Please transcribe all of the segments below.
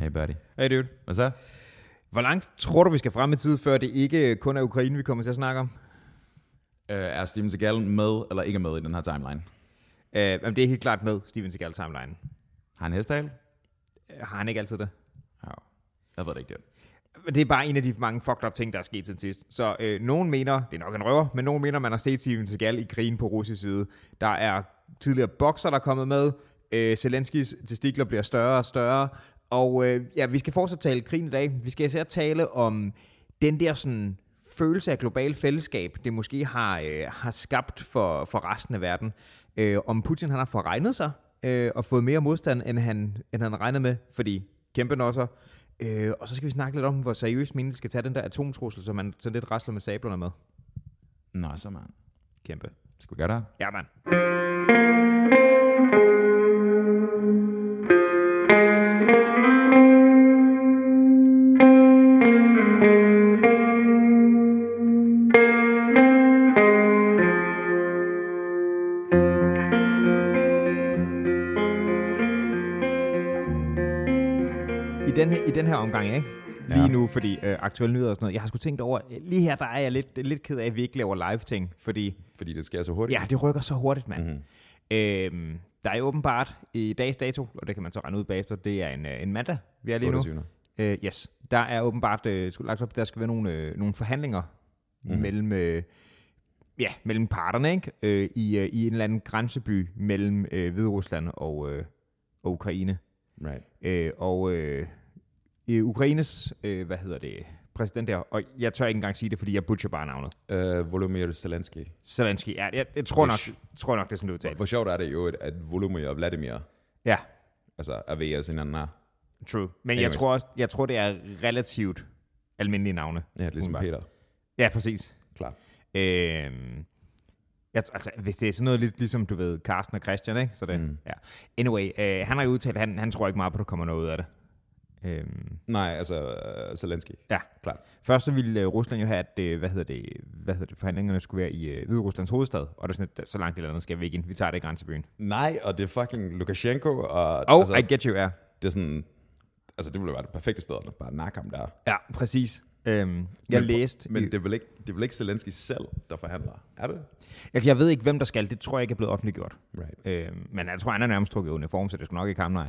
Hey buddy. Hey dude. Hvad så? Hvor langt tror du, vi skal frem i tid, før det ikke kun er Ukraine, vi kommer til at snakke om? Uh, er Steven Seagal med eller ikke med i den her timeline? Uh, jamen, det er helt klart med Steven Seagal timeline. Har han hestehale? Uh, har han ikke altid det? Ja. Jeg ved det ikke det. Men Det er bare en af de mange fucked up ting, der er sket siden sidst. Så øh, nogen mener, det er nok en røver, men nogen mener, man har set Steven Seagal i krigen på russisk side. Der er tidligere bokser, der er kommet med. Øh, Zelenskis testikler bliver større og større. Og øh, ja, vi skal fortsat tale krigen i dag. Vi skal især tale om den der sådan følelse af global fællesskab, det måske har, øh, har skabt for, for resten af verden. Øh, om Putin han har forregnet sig øh, og fået mere modstand, end han, end han regnede med, fordi kæmpe nosser. Øh, og så skal vi snakke lidt om, hvor seriøst egentlig skal tage den der atomtrussel, som man sådan lidt rasler med sablerne med. Nå, så mand. Kæmpe. Skal vi gøre det? Ja, mand. I den, her omgang, ikke? Lige Ja. nu, fordi øh, aktuelle nyheder og sådan noget. Jeg har sgu tænkt over, lige her, der er jeg lidt, lidt ked af, at vi ikke laver live-ting, fordi Fordi det sker så hurtigt. Ja, det rykker så hurtigt, mand. Mhm. Mm-hmm. Øhm, der er jo åbenbart i dags dato, og det kan man så regne ud bagefter, det er en, øh, en mandag, vi er lige nu. 28.. Øh, yes, der er åbenbart øh, skulle lagt op, der skal være nogle, øh, nogle forhandlinger mm-hmm. mellem, øh, ja, mellem parterne ikke? Øh, i, øh, i en eller anden grænseby mellem øh, Hviderusland og, øh, og Ukraine. Right. Øh, og øh, i Ukraines, øh, hvad hedder det, præsident der, og jeg tør ikke engang sige det, fordi jeg butcher bare navnet. Uh, Volodymyr Zelensky. Zelensky, ja, jeg, jeg tror, nok, tror nok, det er sådan, det udtales. Hvor sjovt er det jo, at Volodymyr og Vladimir Ja, altså, er ved at hinanden her. True. Men jeg tror også, jeg tror, det er relativt almindelige navne. Ja, ligesom Umiddelbart. Peter. Ja, præcis. Klar. Øhm, jeg, altså, hvis det er sådan noget lidt ligesom, du ved, Carsten og Christian, ikke? Så det, mm. ja. Anyway, øh, han har jo udtalt, at han, han tror ikke meget på, at der kommer noget ud af det. Øhm, Nej, altså uh, Zelensky. ja. Klart. Først så ville øh, Rusland jo have, at øh, hvad hedder det, hvad hedder det, forhandlingerne skulle være i Hvide Ruslands hovedstad, og det er sådan, at så langt eller andet skal vi ikke ind. Vi tager det i grænsebyen. Nej, og det er fucking Lukashenko, og Oh, altså, I get you, ja. det er sådan, altså det ville være det perfekte sted at bare nakke ham der. Ja, præcis. Øhm, jeg Men- læste... Men i, det er, vel ikke, det er vel ikke Zelensky selv, der forhandler, er det? altså, jeg ved ikke, hvem der skal. Det tror jeg ikke er blevet offentliggjort. Right. Øh, men jeg tror, han er nærmest trukket uniform, så det skal nok ikke ham, nej.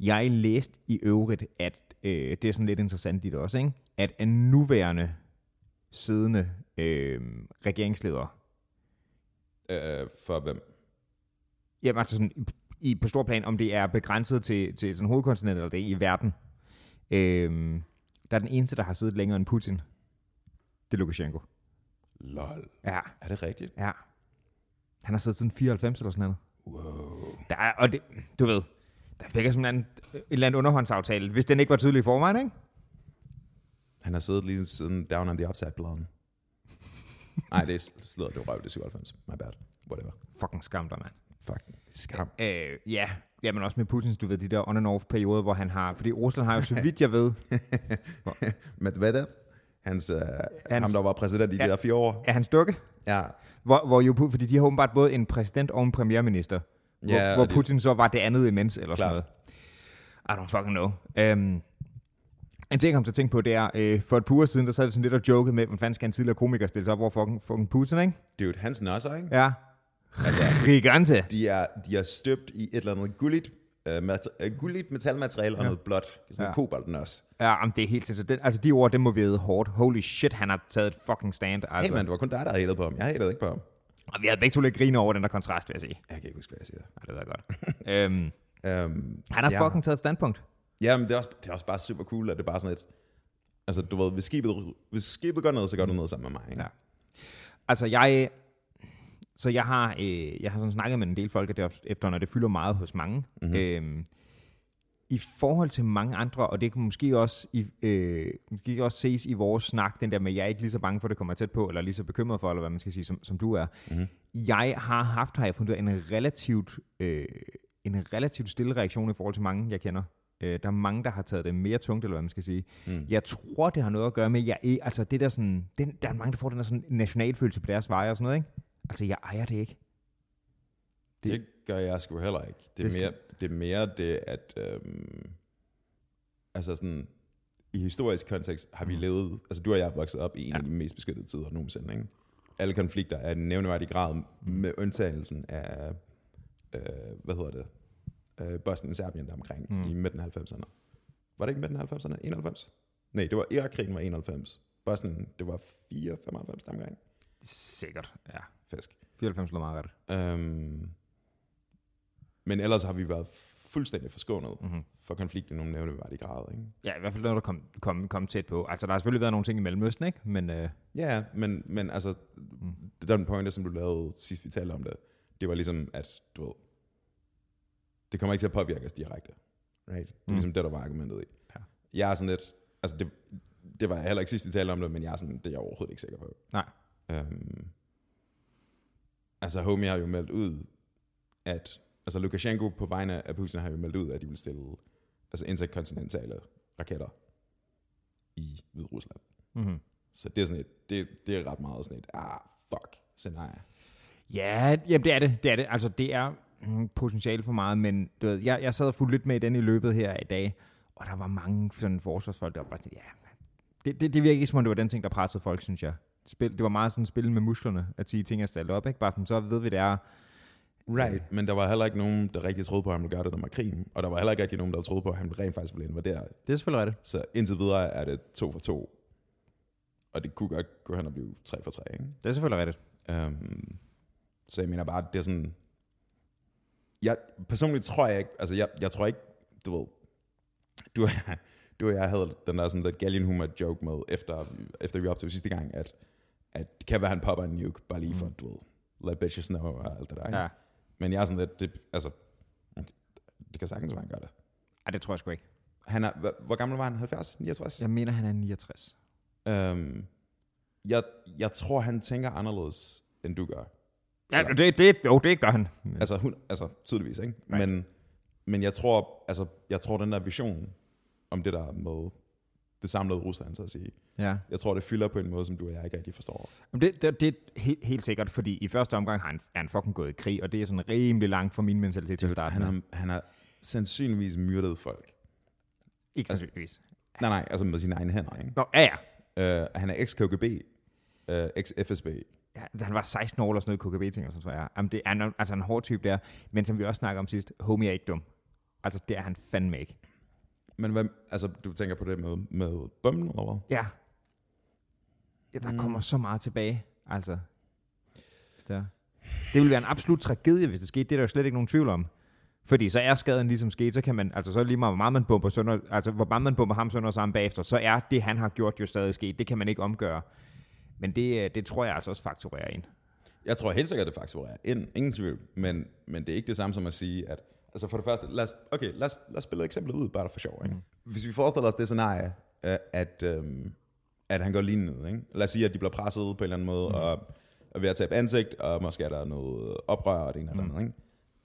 Jeg læste i øvrigt, at øh, det er sådan lidt interessant i det også, ikke? at en nuværende siddende øh, regeringsleder, Uh, for hvem? jamen altså sådan, i, på stor plan, om det er begrænset til, til sådan hovedkontinent eller det i verden, øh, der er den eneste, der har siddet længere end Putin. Det er Lukashenko. Lol. Ja, Er det rigtigt? ja. Han har siddet siden 94 eller sådan noget. Wow. Der er, og det, du ved, der jeg sådan en, en eller anden underhåndsaftale, hvis den ikke var tydelig i forvejen, ikke? Han har siddet lige siden Down on the Upside Down. Nej, det slået, det røv, det er 97. My bad. Whatever. Fucking skam dig, mand. Fuck. Skam. Øh, ja, ja, men også med Putins, du ved, de der on and off perioder, hvor han har, fordi Rusland har jo, så vidt jeg ved, Medvedev, hans, uh, Hans- ham der var præsident i Ja. de der fire år. er hans dukke, Ja. hvor, hvor jo, fordi de har åbenbart både en præsident og en premierminister, hvor, Ja, hvor og det- Putin så var det andet imens, eller Klart. sådan noget. I don't fucking know. Um, en ting, jeg kom til at tænke på, det er, øh, for et par uger siden, der sad vi sådan lidt og jokede med, hvordan fanden skal en tidligere komiker stille sig op over fucking, fucking Putin, ikke? Dude, hans nosser, ikke? Ja. Altså, Gigante. de er, de er støbt i et eller andet gulligt, uh, mat- uh, gulligt metalmateriale og noget blåt. Sådan Ja. en kobaltnos. Ja, om det er helt sindssygt. Den, altså, de ord, det må vi hårdt. Holy shit, han har taget et fucking stand. Altså. Hey man, det var kun dig, der hatede på ham. Jeg hatede ikke på ham. Og vi havde begge to lidt grine over den der kontrast, vil jeg sige. Jeg kan ikke huske, hvad jeg siger. Nej, det ved jeg godt. øhm, Um, han har ja. fucking taget et standpunkt. Ja, men det er, også, det er også bare super cool, at det er bare sådan et... Altså, du ved, hvis skibet, hvis skibet går ned, så går det ned sammen med mig. Ikke? Ja. Altså, jeg... Så jeg har, øh, jeg har sådan snakket med en del folk, at det efterhånden, og det fylder meget hos mange. Mm-hmm. Øhm, I forhold til mange andre, og det kan måske også, i, øh, måske også ses i vores snak, den der med, jeg er ikke lige så bange for, at det kommer tæt på, eller lige så bekymret for, eller hvad man skal sige, som, som du er. Mm-hmm. Jeg har haft, har jeg fundet en relativt, øh, en relativt stille reaktion i forhold til mange, jeg kender. Øh, der er mange, der har taget det mere tungt, eller hvad man skal sige. Mm. Jeg tror, det har noget at gøre med, jeg er, altså det der sådan, den, der er mange, der får den der sådan nationalfølelse på deres veje og sådan noget, ikke? Altså, jeg ejer det ikke. Det gør jeg sgu heller ikke. Det er, Det er mere, det er mere det, at... Øhm, altså sådan, i historisk kontekst har vi levet, altså du og jeg er vokset op i en ja. af de mest beskyttede tider nogensinde, ikke? Alle konflikter er nævneværdig grad med undtagelsen af, øh, hvad hedder det, øh, Bosnien og Serbien der omkring mm. i midten af 90'erne. Var det ikke midten af 90'erne? 91? Nej, det var Irakkrigen var 91. Bosnien, det var 4, 95 der omkring. Sikkert, ja. Fisk. 94 slår meget ret. Øhm, men ellers har vi været fuldstændig forskånet Mhm. mm-hmm. for konflikt i nogle nævneværdige grader, ikke? Ja, i hvert fald noget, der kom, kom, kom tæt på. Altså, der har selvfølgelig været nogle ting i Mellemøsten, ikke? Men øh, Ja, men, men altså, mm. den pointe, som du lavede sidst vi talte om det, det var ligesom, at du ved, det kommer ikke til at påvirke os direkte. Right? Det er Mm. ligesom det, der var argumentet i. Ja. Jeg er sådan lidt, altså det, det var heller ikke sidst vi talte om det, men jeg er sådan, det er jeg overhovedet ikke sikker på. nej. Øhm, altså Homie har jo meldt ud, at altså Lukashenko på vegne af Putin har jo meldt ud, at de vil stille altså interkontinentale raketter i Hvide Rusland. Mm-hmm. Så det er sådan et, det, det er ret meget sådan et, ah, fuck, scenarie. Ja, jamen det er det. Det er det. Altså, det er mm, potentiale for meget, men du ved, jeg, jeg sad og fulgte lidt med i den i løbet her i dag, og der var mange sådan forsvarsfolk, der var bare sådan, ja, det, det, det virker ikke som om, det var den ting, der pressede folk, synes jeg. Spil, det var meget sådan spil med musklerne, at sige ting er stillet op, ikke? Bare sådan, så ved vi, det er, Right, men der var heller ikke nogen, der rigtig troede på, at han ville gøre det, der var krig. Og der var heller ikke rigtig nogen, der troede på, at han rent faktisk ville invadere. det er selvfølgelig rigtigt. Så indtil videre er det to for to. Og det kunne godt gå hen og blive tre for tre, ikke? Det er selvfølgelig rigtigt. Um, så jeg mener bare, det er sådan... Jeg, personligt tror jeg ikke, altså jeg, jeg tror ikke, du ved, du, du og jeg havde den der sådan lidt galgen humor joke med, efter, efter vi optog sidste gang, at, at det kan være, han popper en nuke, bare lige for, Mm. du ved, let bitches know og alt det der, ikke? Ja. Men jeg er sådan lidt, det, altså, det kan sagtens være, han gør det. Ej, det tror jeg sgu ikke. Han er, hvor, hvor gammel var han? 70? 69? Jeg mener, han er 69. Øhm, jeg, jeg tror, han tænker anderledes, end du gør. Ja, Eller- det, det, jo, det gør han. Altså, hun, altså tydeligvis, ikke? Right. Men, men jeg tror, altså, jeg tror, den der vision om det der med det samlede Rusland, så at sige, ja. jeg tror, det fylder på en måde, som du og jeg ikke rigtig forstår. Men det, det, det er helt, helt sikkert, fordi i første omgang har han, er han fucking gået i krig, og det er sådan rimelig langt fra min mentalitet til at starte Han har, han har sandsynligvis myrdet folk. Ikke sandsynligvis. Nej, nej, altså med sine egne hænder, ikke? Nå, ja, ja. Uh, han er ex-KGB, uh, ex-FSB. Ja, han var 16 år eller sådan noget KGB-ting, og så tror jeg. Jamen, det er altså en hård type der, men som vi også snakker om sidst, homie er ikke dum. Altså, det er han fandme ikke. Men hvad, altså, du tænker på det med, med bomben, eller hvad? Ja. ja der Mm. mm. kommer så meget tilbage, altså. Så der. Det ville være en absolut tragedie, hvis det skete. Det er der jo slet ikke nogen tvivl om. Fordi så er skaden ligesom sket, så kan man, altså så lige meget, hvor meget man bomber, sønder, altså hvor meget man bomber ham sønder sammen bagefter, så er det, han har gjort, jo stadig sket. Det kan man ikke omgøre. Men det, øh, det tror jeg altså også fakturerer ind. Jeg tror helt sikkert, det faktisk var ind. Ingen tvivl. Men, men det er ikke det samme som at sige, at... Altså for det første, lad os, okay, lad os, lad os spille et eksempel ud, bare for sjov. Ikke? Mm. Hvis vi forestiller os det scenarie, øh, at, øhm, at han går lignende. Ikke? Lad os sige, at de bliver presset på en eller anden måde, mm. og er ved at tabe ansigt, og måske er der noget oprør og det ene eller Mm. andet. Ikke?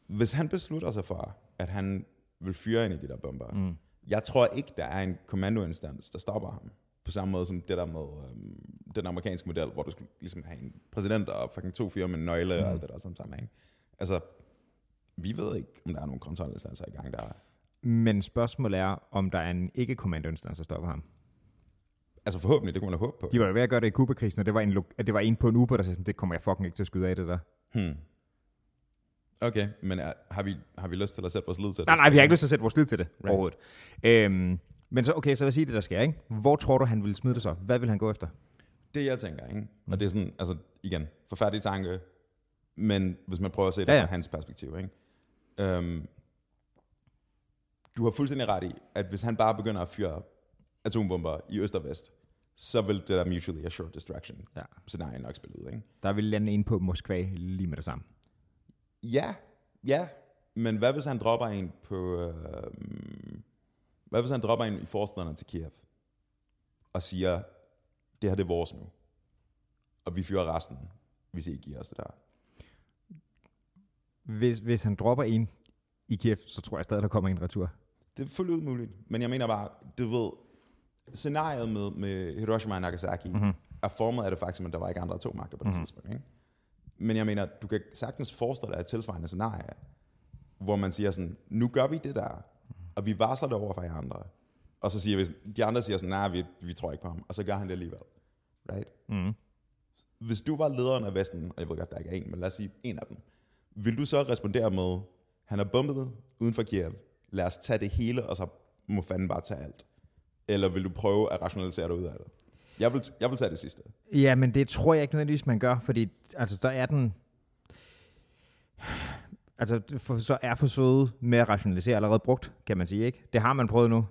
Hvis han beslutter sig for, at han vil fyre ind i de der bomber, Mm. jeg tror ikke, der er en kommandoinstans, der stopper ham. På samme måde som det der med øhm, den amerikanske model, hvor du skulle ligesom have en præsident og fucking to fyre med en nøgle mm. og alt det der som sammen. Ikke? Altså, vi ved ikke, om der er nogle kontrolinstanser i gang, der er. Men spørgsmålet er, om der er en ikke-kommandoinstans, der stopper ham. Altså forhåbentlig, det kunne man da håbe på. De var jo ved at gøre det i Kuba-krisen, og det var en, lo- at det var en på en uge, der sagde sådan, det kommer jeg fucking ikke til at skyde af det der. Hmm. Okay, men er, har, vi, har vi lyst til at sætte vores lid til det? Nej, nej, vi har ikke lyst til at sætte vores lid til det Right. overhovedet. Øhm, men så, okay, så lad os sige det, der sker, ikke? Hvor tror du, han vil smide det så? Hvad vil han gå efter? Det jeg tænker, ikke? Og det er sådan, altså igen, forfærdelig tanke, men hvis man prøver at se det ja, ja. fra hans perspektiv, ikke? Øhm, du har fuldstændig ret i, at hvis han bare begynder at fyre atombomber i øst og vest, så vil det der mutually assured distraction Ja. scenarie nok spille ud, ikke? Der vil lande ind på Moskva lige med det samme. Ja, ja, men hvad hvis han dropper en på... Øh, hvad hvis han dropper en i forstederne til Kiev og siger, det her det er vores nu, og vi fyrer resten, hvis I ikke giver os det der. Hvis, hvis han dropper en i Kiev, så tror jeg stadig, der kommer en retur. Det er fuldt ud muligt, men jeg mener bare, du ved, scenariet med, med Hiroshima og Nagasaki mm-hmm. er formet af det faktum, at der var ikke andre atommagter på det mm-hmm. tidspunkt. Ikke? Men jeg mener, du kan sagtens forestille dig et tilsvarende scenarie, hvor man siger sådan, nu gør vi det der, og vi varsler det over for jer andre. Og så siger hvis de andre siger sådan, nej, vi, vi tror ikke på ham. Og så gør han det alligevel. Right? Mm. Hvis du var lederen af Vesten, og jeg ved godt, der ikke er en, men lad os sige en af dem, vil du så respondere med, han er bombet uden for Kiev, lad os tage det hele, og så må fanden bare tage alt? Eller vil du prøve at rationalisere dig ud af det? Jeg vil, jeg vil tage det sidste. Ja, men det tror jeg ikke nødvendigvis, man gør, fordi altså, der er den... Altså, for, så er forsøget med at rationalisere allerede brugt, kan man sige, ikke? Det har man prøvet nu.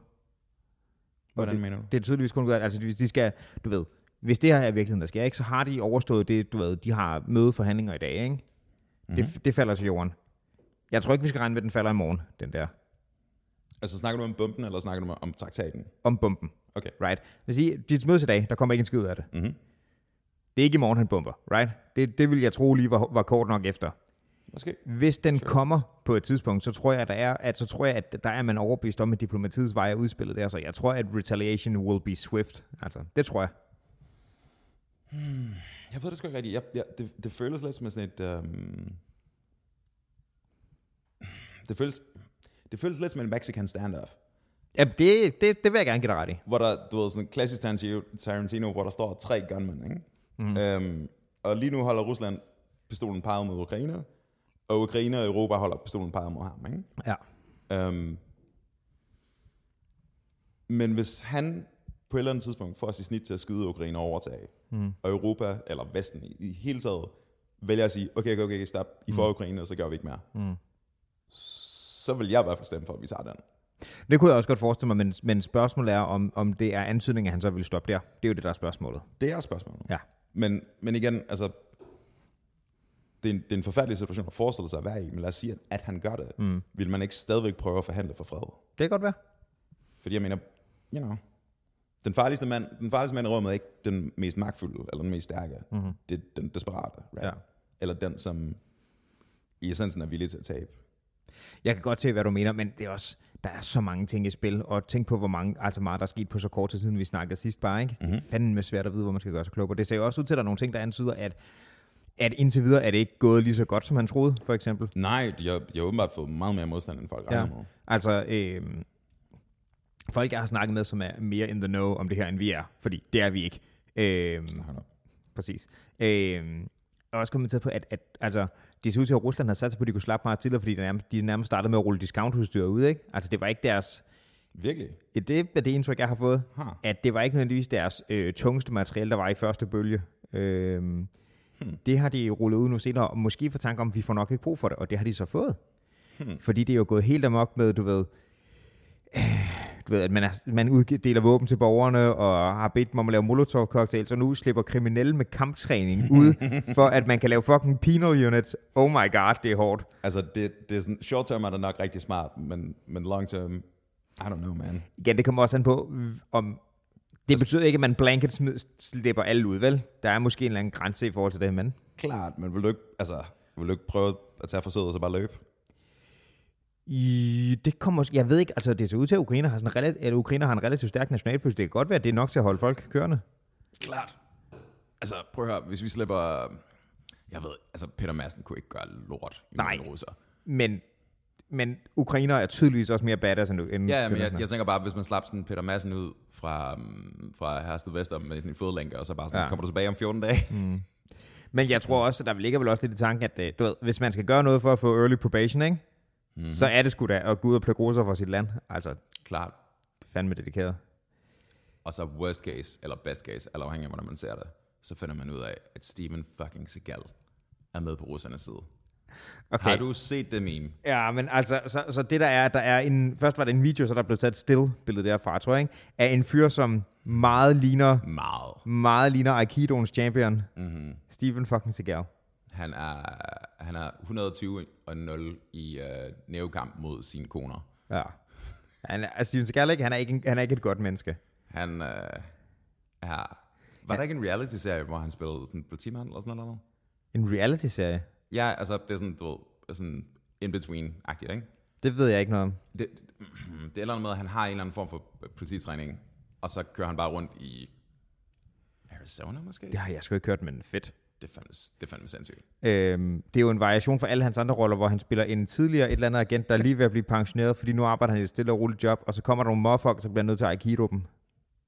Hvordan det, mener du? Det er tydeligvis kun godt, altså de skal, du ved, hvis det her er virkeligheden, der sker, ikke, så har de overstået det, du ved, de har mødeforhandlinger i dag, ikke? Mm-hmm. Det, det falder til jorden. Jeg tror ikke, vi skal regne med, at den falder i morgen, den der. Altså snakker du om bomben, eller snakker du om traktaten? Om bomben. Okay. Right? Det vil sige, dit møde i dag, der kommer ikke en skid ud af det. Mm-hmm. Det er ikke i morgen, han bomber, right? Det, det vil jeg tro lige var, var kort nok efter. Måske. Hvis den sure. kommer på et tidspunkt, så tror jeg, at der er, at, så tror jeg, at der er man overbevist om, at diplomatiets vej er udspillet der, så jeg tror, at retaliation will be swift. Altså, det tror jeg. Hmm. Jeg ved det sgu ikke rigtigt. Jeg, jeg, det, det føles lidt som sådan et... Um... Det føles, det føles lidt som en Mexican standoff. Ja, det, det, det vil jeg gerne give dig ret i. Hvor der, du ved, sådan en klassisk Tarantino, hvor der står tre gunmen, ikke? Mm. Øhm, og lige nu holder Rusland pistolen peget mod Ukraine, og Ukraine og Europa holder pistolen peget mod ham, ikke? Ja. Øhm, men hvis han på et eller andet tidspunkt får sit snit til at skyde Ukraine og overtage, mm. og Europa, eller Vesten i, i hele taget, vælger at sige, okay, okay, okay, stop, I får mm. Ukraine, og så gør vi ikke mere. Mm. Så vil jeg i hvert fald stemme for, at vi tager den. Det kunne jeg også godt forestille mig, men, men spørgsmålet er, om, om det er antydning, at han så vil stoppe der. Det er jo det, der er spørgsmålet. Det er spørgsmålet. Ja. Men, men igen, altså, det er, en, det er en forfærdelig situation at forestille sig at være i, men lad os sige, at, han gør det. Mm. Vil man ikke stadigvæk prøve at forhandle for fred? Det kan godt være. Fordi jeg mener, you know, den farligste mand, den farligste mand i rummet er ikke den mest magtfulde, eller den mest stærke. Mm-hmm. Det er den desperate, right? Ja. Eller den, som i essensen er villig til at tabe. Jeg kan godt se, hvad du mener, men det er også, der er så mange ting i spil, og tænk på, hvor mange, altså meget, der er sket på så kort tid siden, vi snakkede sidst bare, ikke? Mm-hmm. Fanden med svært at vide, hvor man skal gøre sig klog på. Det ser jo også ud til, at der er nogle ting, der antyder, at at indtil videre er det ikke gået lige så godt, som han troede, for eksempel. Nej, de har, de har åbenbart fået meget mere modstand, end folk ja. regner med. Altså, øh, folk, jeg har snakket med, som er mere in the know om det her, end vi er, fordi det er vi ikke. Øh, præcis. Øh, jeg har også kommenteret på, at, at altså, det ser ud til, at Rusland har sat sig på, at de kunne slappe meget tidligere, fordi de nærmest, de nærmest startede med at rulle discountudstyr ud. Ikke? Altså, det var ikke deres... Virkelig? Det er det indtryk, jeg har fået. Huh. At det var ikke nødvendigvis deres øh, tungeste materiale, der var i første bølge. Øh, hmm. Det har de rullet ud nu senere, og måske for tanke om, at vi får nok ikke brug for det, og det har de så fået. Hmm. Fordi det er jo gået helt amok med, du ved, øh, du ved, at man, er, man uddeler våben til borgerne, og har bedt dem om at lave molotov-cocktails, og nu slipper kriminelle med kamptræning ud, for at man kan lave fucking penal units. Oh my god, det er hårdt. Altså, det, det er sådan, short term er det nok rigtig smart, men, men long term, I don't know, man. Igen, det kommer også an på, om det betyder ikke, at man blanket slipper alle ud, vel? Der er måske en eller anden grænse i forhold til det, men... Klart, men vil du ikke, altså, vil du ikke prøve at tage forsøget og så bare løbe? I, det kommer, jeg ved ikke, altså det ser ud til, at Ukraine har, sådan relativt, at Ukraine har en relativt stærk nationalfølelse. Det kan godt være, at det er nok til at holde folk kørende. Klart. Altså, prøv at høre, hvis vi slipper... Jeg ved, altså Peter Madsen kunne ikke gøre lort i Nej, russer. men, men ukrainer er tydeligvis også mere badass end, end Ja, men jeg, jeg, tænker bare, hvis man slap sådan Peter Madsen ud fra, um, fra Hersted Vester med sin fodlænke, og så bare sådan, ja. kommer du tilbage om 14 dage. Mm. Men jeg tror også, at der ligger vel også lidt i tanken, at øh, du ved, hvis man skal gøre noget for at få early probation, ikke? Så er det sgu da at gå ud og plukke roser for sit land. Altså, Klart. Det er fandme dedikeret. Og så worst case, eller best case, eller afhængig af, hvordan man ser det, så finder man ud af, at Steven fucking Seagal er med på russernes side. Okay. Har du set det meme? Ja, men altså, så, så det der er, der er en, først var det en video, så der blev taget still billede derfra, tror jeg, ikke? af en fyr, som meget ligner, meget, meget ligner Aikidoens champion, mm-hmm. Steven fucking Seagal. Han er, han er 120 og 0 i uh, nævekamp mod sine koner. Ja. Han er, altså Steven Seagal, ikke? Han, er ikke, han er ikke et godt menneske. Han uh, er... Var ja. der ikke en reality-serie, hvor han spillede sådan politimand eller sådan noget? En reality-serie? Ja, altså det er sådan, du ved, sådan in-between-agtigt, ikke? Det ved jeg ikke noget om. Det, det er eller andet med, at han har en eller anden form for polititræning, og så kører han bare rundt i Arizona måske? Det har jeg sgu ikke hørt, men fedt. Det, er fandme, det er fandme sindssygt. Øhm, det er jo en variation for alle hans andre roller, hvor han spiller en tidligere et eller andet agent, der er lige ved at blive pensioneret, fordi nu arbejder han i et stille og roligt job, og så kommer der nogle motherfuckers, der bliver nødt til at aikido dem.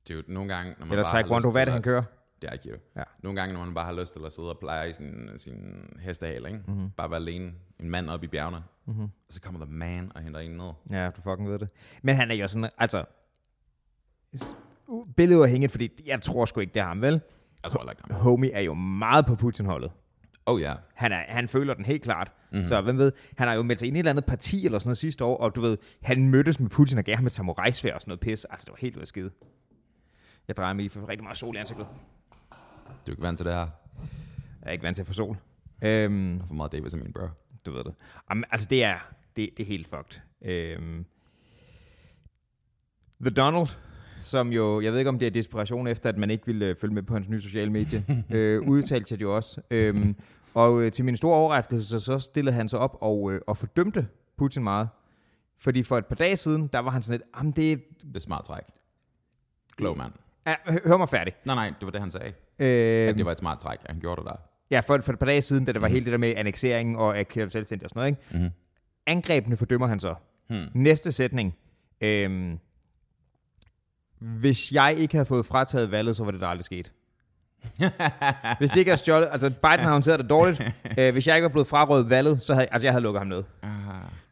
Det er jo nogle gange, når man Eller bare taekwondo, hvad er det, han kører? Det er Aikido. Ja. Nogle gange, når man bare har lyst til at sidde og pleje sin, sin hestehale, ikke? Mm-hmm. bare være alene, en mand op i bjergene, mm-hmm. og så kommer der man og henter en ned. Ja, du fucking ved det. Men han er jo sådan, altså, s- u- billeduafhængigt, fordi jeg tror sgu ikke, det er ham, vel? Jeg tror heller ikke. Homie er jo meget på Putin-holdet. Oh ja. Han, er, han føler den helt klart. Mm. Så hvem ved, han har jo meldt sig ind i et eller andet parti eller sådan noget sidste år, og du ved, han mødtes med Putin og gav ham et samurajsvær og sådan noget pis. Altså, det var helt ud af skide. Jeg drejer mig lige for rigtig meget sol i ansigtet. Du er ikke vant til det her. Jeg er ikke vant til at få sol. Øhm, For meget David til min bro. du ved det. Jamen, altså, det er, det, det er helt fucked. Øhm, The Donald, som jo, jeg ved ikke om det er desperation efter, at man ikke ville øh, følge med på hans nye sociale medie, øh, udtalte det jo også. Øhm, og øh, til min store overraskelse, så, så stillede han sig op og, øh, og fordømte Putin meget. Fordi for et par dage siden, der var han sådan lidt, jamen det Det er smart træk. Klog mand. er, hør, mig færdig. Nej, nej, det var det, han sagde. Øh, At det var et smart træk, at han gjorde det der. Ja, for, for et par dage siden, da det var mm. hele det der med annekseringen og erklæret selvstændig og sådan noget, ikke? Mm-hmm. Angrebene fordømmer han så. Hmm. Næste sætning. Øhm, hvis jeg ikke havde fået frataget valget, så var det der aldrig sket. hvis det ikke havde stjålet, altså Biden har håndteret det dårligt. øh, hvis jeg ikke var blevet frarøvet valget, så havde altså jeg havde lukket ham ned. Uh,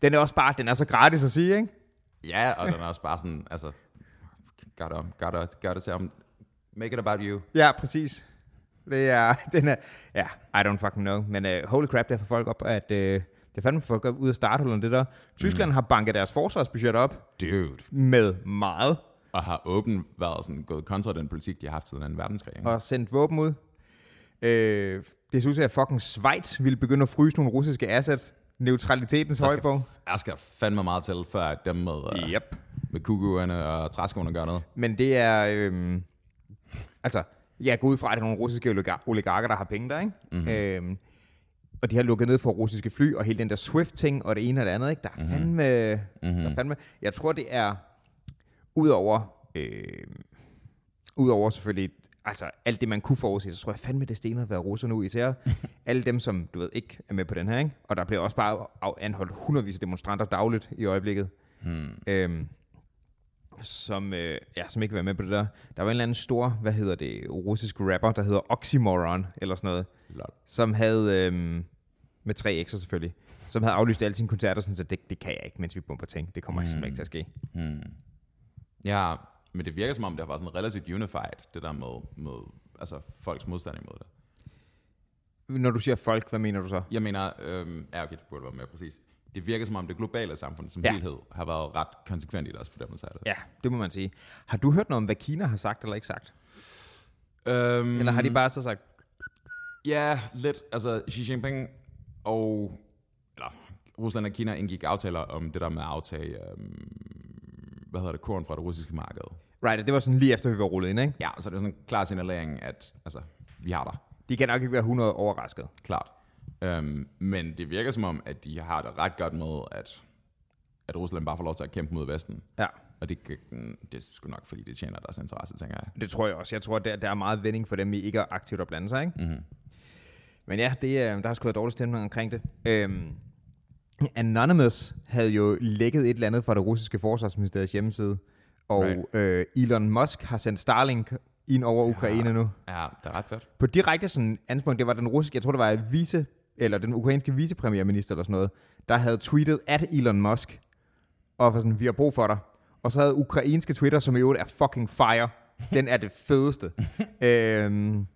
Den er også bare, den er så gratis at sige, ikke? ja, og den er også bare sådan, altså, gotta, gotta, gotta tell him, make it about you. Ja, præcis. Det er, den er, ja, I don't fucking know. Men uh, holy crap, det får folk op, at uh, det er fandme folk op ud af starthullerne, det der. Tyskland mm. har banket deres forsvarsbudget op Dude. med meget, Og har åbent været sådan, gået kontra den politik, de har haft siden 2. verdenskrig. Ikke? og sendt våben ud. Øh, det ser ud til, at fucking Schweiz ville begynde at fryse nogle russiske assets. Neutralitetens Der skal, højborg. der skal fandme meget til, før at dem med, Yep. med kukuerne og træskoene gør noget. Men det er... Øhm, altså, jeg går ud fra, at det er nogle russiske oligar- oligarker, der har penge der, ikke? Mm-hmm. Øhm, og de har lukket ned for russiske fly, og hele den der Swift-ting, og det ene og det andet, ikke? Der er fandme... Mm-hmm. Der er fandme jeg tror, det er... Udover... Øh, Udover selvfølgelig... Altså, alt det, man kunne forudse, så tror jeg fandme, det stener at være russer nu. Især alle dem, som, du ved, ikke er med på den her, ikke? Og der bliver også bare anholdt hundredvis af demonstranter dagligt i øjeblikket. Hmm. Øhm, som, øh, ja, som ikke vil være med på det der. Der var en eller anden stor, hvad hedder det, russisk rapper, der hedder Oxymoron, eller sådan noget, Lol. som havde, øhm, med tre X'er selvfølgelig, som havde aflyst alle sine koncerter, sådan, så det, det kan jeg ikke, mens vi bomber ting. Det kommer mm. simpelthen ikke til at ske. Hmm. Ja, men det virker som om, det var sådan relativt unified, det der med, med altså, folks modstand imod det. Når du siger folk, hvad mener du så? Jeg mener, øhm, ja, okay, det burde være mere præcis. Det virker som om, det globale samfund som ja. helhed har været ret konsekvent i deres fordømmelse af det. Ja, det må man sige. Har du hørt noget om, hvad Kina har sagt eller ikke sagt? Øhm, Eller har de bare så sagt, Ja, lidt. Altså, Xi Jinping og... Eller, Rusland og Kina indgik aftaler om det der med at aftage... Øhm, hvad hedder det? Korn fra det russiske marked. right, det var sådan lige efter, vi var rullet ind, ikke? Ja, så det er sådan en klar signalering, at altså, vi har der. De kan nok ikke være 100 overrasket. Klart. Øhm, men det virker som om, at de har det ret godt med, at, at Rusland bare får lov til at kæmpe mod Vesten. Ja. Og det, det er sgu nok, fordi det tjener deres interesse, tænker jeg. Det tror jeg også. Jeg tror, der, der er meget vending for dem, i ikke er aktivt at blande sig, ikke? Mm-hmm. Men ja, det, er- der har sgu været dårlig stemning omkring det. Øhm, Anonymous havde jo lækket et eller andet fra det russiske forsvarsministeriets hjemmeside, og Right. øh, Elon Musk har sendt Starlink ind over Ukraine nu. Ja, det er ret fedt. På direkte sådan anspunkt, det var den russiske, jeg tror det var vice, eller den ukrainske vicepremierminister eller sådan noget, der havde tweetet at Elon Musk, og var sådan, vi har brug for dig. Og så havde ukrainske Twitter, som i øvrigt er fucking fire, den er det fedeste, øhm,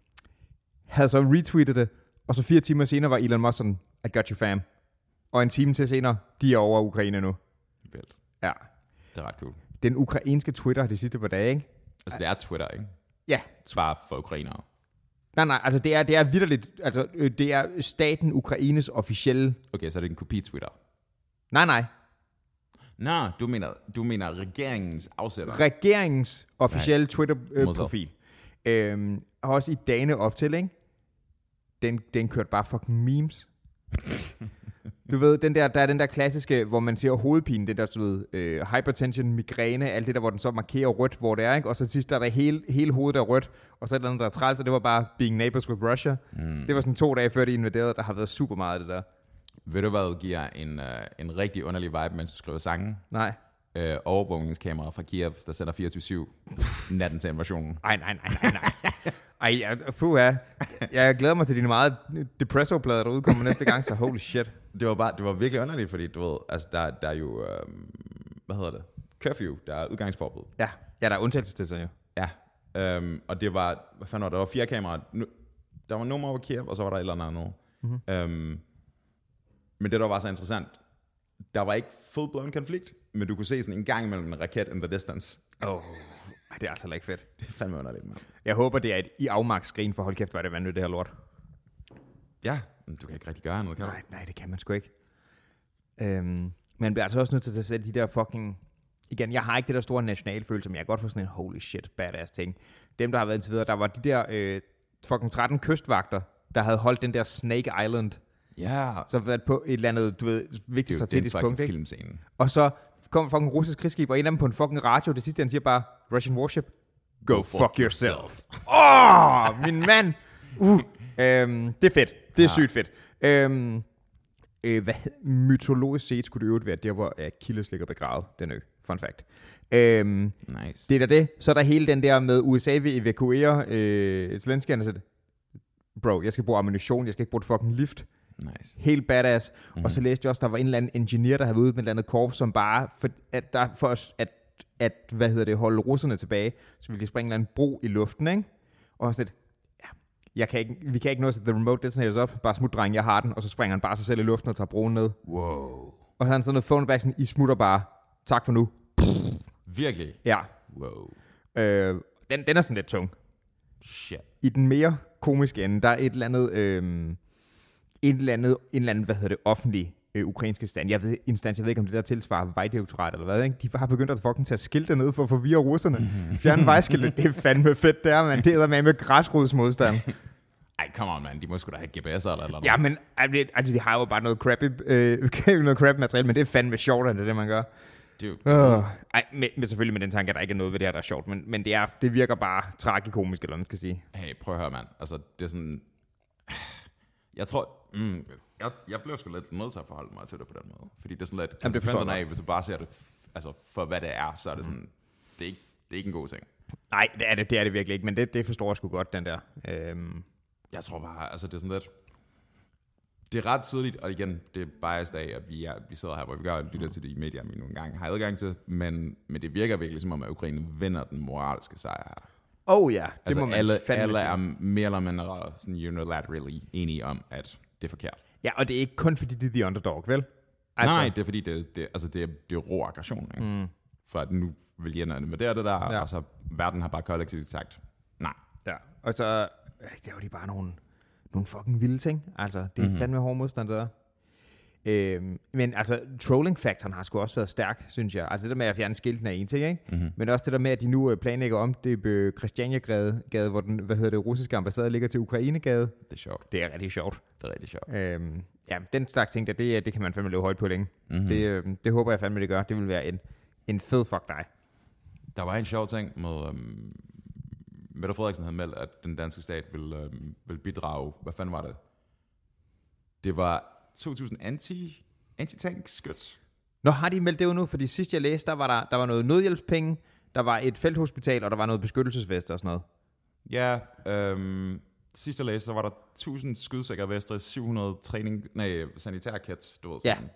havde så retweetet det, og så fire timer senere var Elon Musk sådan, I got you fam. Og en time til senere, de er over Ukraine nu. Vildt. Ja. Det er ret cool. Den ukrainske Twitter de sidste par dage, ikke? Altså, det er Twitter, ikke? Ja, Bare for ukrainere. nej, nej, altså det er, det er vidderligt, altså øh, det er staten Ukraines officielle, Okay, så er det en kopi Twitter. nej, nej, Nå, du mener, du mener regeringens afsætter. regeringens officielle Twitter-profil. Øh, profil. øhm, og også i dagene op til, ikke? Den, den kørte bare fucking memes. Du ved, den der, der er den der klassiske, hvor man siger hovedpine, den der, du ved, øh, hypertension, migræne, alt det der, hvor den så markerer rødt, hvor det er, ikke? Og så sidst der er der hele, hele hovedet er rødt, og så er der andet, der er træls, og det var bare Being Neighbors with Russia. Mm. Det var sådan to dage før de invaderede, der har været super meget af det der. Ved du hvad giver en, uh, en rigtig underlig vibe, mens du skriver sangen? Nej. Uh, overvågningskamera fra Kiev, der sender 24-7 natten til invasionen. Ej, nej, nej, nej, nej. Ej, ja, puh, ja. Jeg glæder mig til dine meget depresso-plader, der udkommer næste gang, så holy shit. Det var, bare, det var virkelig underligt, fordi du ved, altså der, der er jo, øhm, hvad hedder det, curfew, der er udgangsforbud. Ja, ja der er undtagelse til sig jo. Ja, øhm, og det var, hvad fanden var det, der var fire kameraer. Nu, der var nummer over Kiev, og så var der et eller andet. Mm-hmm. Øhm, men det, der var så interessant, der var ikke full-blown konflikt, men du kunne se sådan en gang imellem en raket in the distance. Oh. Ej, det er altså ikke fedt. Det er fandme underligt, mand. Jeg håber, det er et i afmagtsskrin for hold kæft, hvad det vandet, det her lort. Ja, men du kan ikke rigtig gøre noget, kan nej, du? Nej, det kan man sgu ikke. Øhm, man bliver altså også nødt til at sætte de der fucking... Igen, jeg har ikke det der store nationalfølelse, men jeg kan godt få sådan en holy shit badass ting. Dem, der har været indtil videre, der var de der øh, fucking 13 kystvagter, der havde holdt den der Snake Island. Ja. Så været på et eller andet, du ved, vigtigt strategisk punkt, ikke? filmscene. Og så kom fucking russisk krigsskib, og en af dem på en fucking radio, det sidste han siger bare, Russian warship, go, go fuck, fuck yourself. Åh, oh, min mand! Uh, øhm, det er fedt. Det er ja. sygt fedt. Øhm, øh, hvad, mytologisk set skulle det øvrigt være der, hvor Achilles ligger begravet, den ø. Fun fact. Øhm, nice. Det er da det. Så er der hele den der med, USA vil evakuere øh, Zelensky, han siger, bro, jeg skal bruge ammunition, jeg skal ikke bruge et fucking lift. Nice. Helt badass. Mm. Og så læste jeg også, der var en eller anden engineer, der havde været ude med et eller andet korps, som bare, for at, der, for at, at, hvad hedder det, holde russerne tilbage, så ville de springe en eller anden bro i luften, ikke? Og så ja, jeg kan ikke, vi kan ikke nå at the remote detonators op, bare smut dreng, jeg har den, og så springer han bare sig selv i luften og tager broen ned. Wow. Og så har han sådan noget phone back, sådan, I smutter bare, tak for nu. Virkelig? Ja. Wow. Øh, den, den er sådan lidt tung. Shit. I den mere komiske ende, der er et eller andet, øh, et eller andet, en eller anden, hvad hedder det, offentlig øh, ukrainske stand. Jeg ved, instans, jeg ved ikke, om det der tilsvarer vejdirektorat eller hvad, ikke? De har begyndt at fucking tage skilte ned for at forvirre russerne. Mm-hmm. Fjerne vejskilte, det er fandme fedt der, man. Det er med med græsrodsmodstand. Ej, come on, man. De må sgu da have GPS'er eller noget. Ja, men altså, de har jo bare noget crappy, øh, noget crap materiale, men det er fandme sjovt, at det er det, man gør. Dude. Uh, ej, men, men, selvfølgelig med den tanke, at der ikke er noget ved det her, der er sjovt, men, men det, er, det virker bare tragikomisk, eller hvad man skal sige. Hey, prøv at høre, mand. Altså, det er sådan... Jeg tror, mm, jeg, jeg blev sgu lidt nødt til at forholde mig til det på den måde. Fordi det er sådan lidt, Jamen, konsekvenserne af, hvis du bare ser det altså, for hvad det er, så er det sådan, mm. det, er ikke, det er ikke en god ting. Nej, det er det, det er det virkelig ikke, men det, det forstår jeg sgu godt, den der. Øhm. Jeg tror bare, altså det er sådan lidt, det er ret tydeligt, og igen, det er biased af, at vi, er, vi sidder her, hvor vi gør og lytter til de medier, vi nogle gange har adgang til, men, men det virker virkelig som om, at Ukraine vinder den moralske sejr her. Oh ja, det altså må man alle, alle er mere eller mindre sådan unilaterally enige om, at det er forkert. Ja, og det er ikke kun fordi, det er the underdog, vel? Altså, Nej, det er fordi, det, det, altså det, er, det er rå aggression. Ikke? Mm. For at nu vil jeg med det og det der, ja. og så verden har bare kollektivt sagt, nej. Ja, og så øh, det er jo de bare nogle, nogle fucking vilde ting. Altså, det er mm-hmm. fandme hård modstand, det der. Øhm, men altså, trolling-faktoren har sgu også været stærk, synes jeg. Altså det der med at fjerne skilten er en ting, ikke? Mm-hmm. Men også det der med, at de nu øh, planlægger om det på Christiania-gade, gade, hvor den, hvad hedder det, russiske ambassade ligger til Ukraine-gade. Det er sjovt. Det er rigtig sjovt. Det er rigtig sjovt. Øhm, ja, den slags ting der, det, det kan man fandme leve højt på længe. Mm-hmm. Det, øh, det håber jeg fandme, det gør. Det vil være en, en fed fuck dig. Der var en sjov ting med, øhm, Mette Frederiksen havde meldt, at den danske stat vil, øhm, vil bidrage, hvad fanden var det? Det var 2000 anti anti-tank skyts. Nå, har de meldt det ud nu? Fordi sidst jeg læste, der var der, der var noget nødhjælpspenge, der var et felthospital, og der var noget beskyttelsesvest og sådan noget. Ja, øhm, sidst jeg læste, så var der 1000 skydsikre vester, 700 træning, nej, sanitærkits, du ved sådan.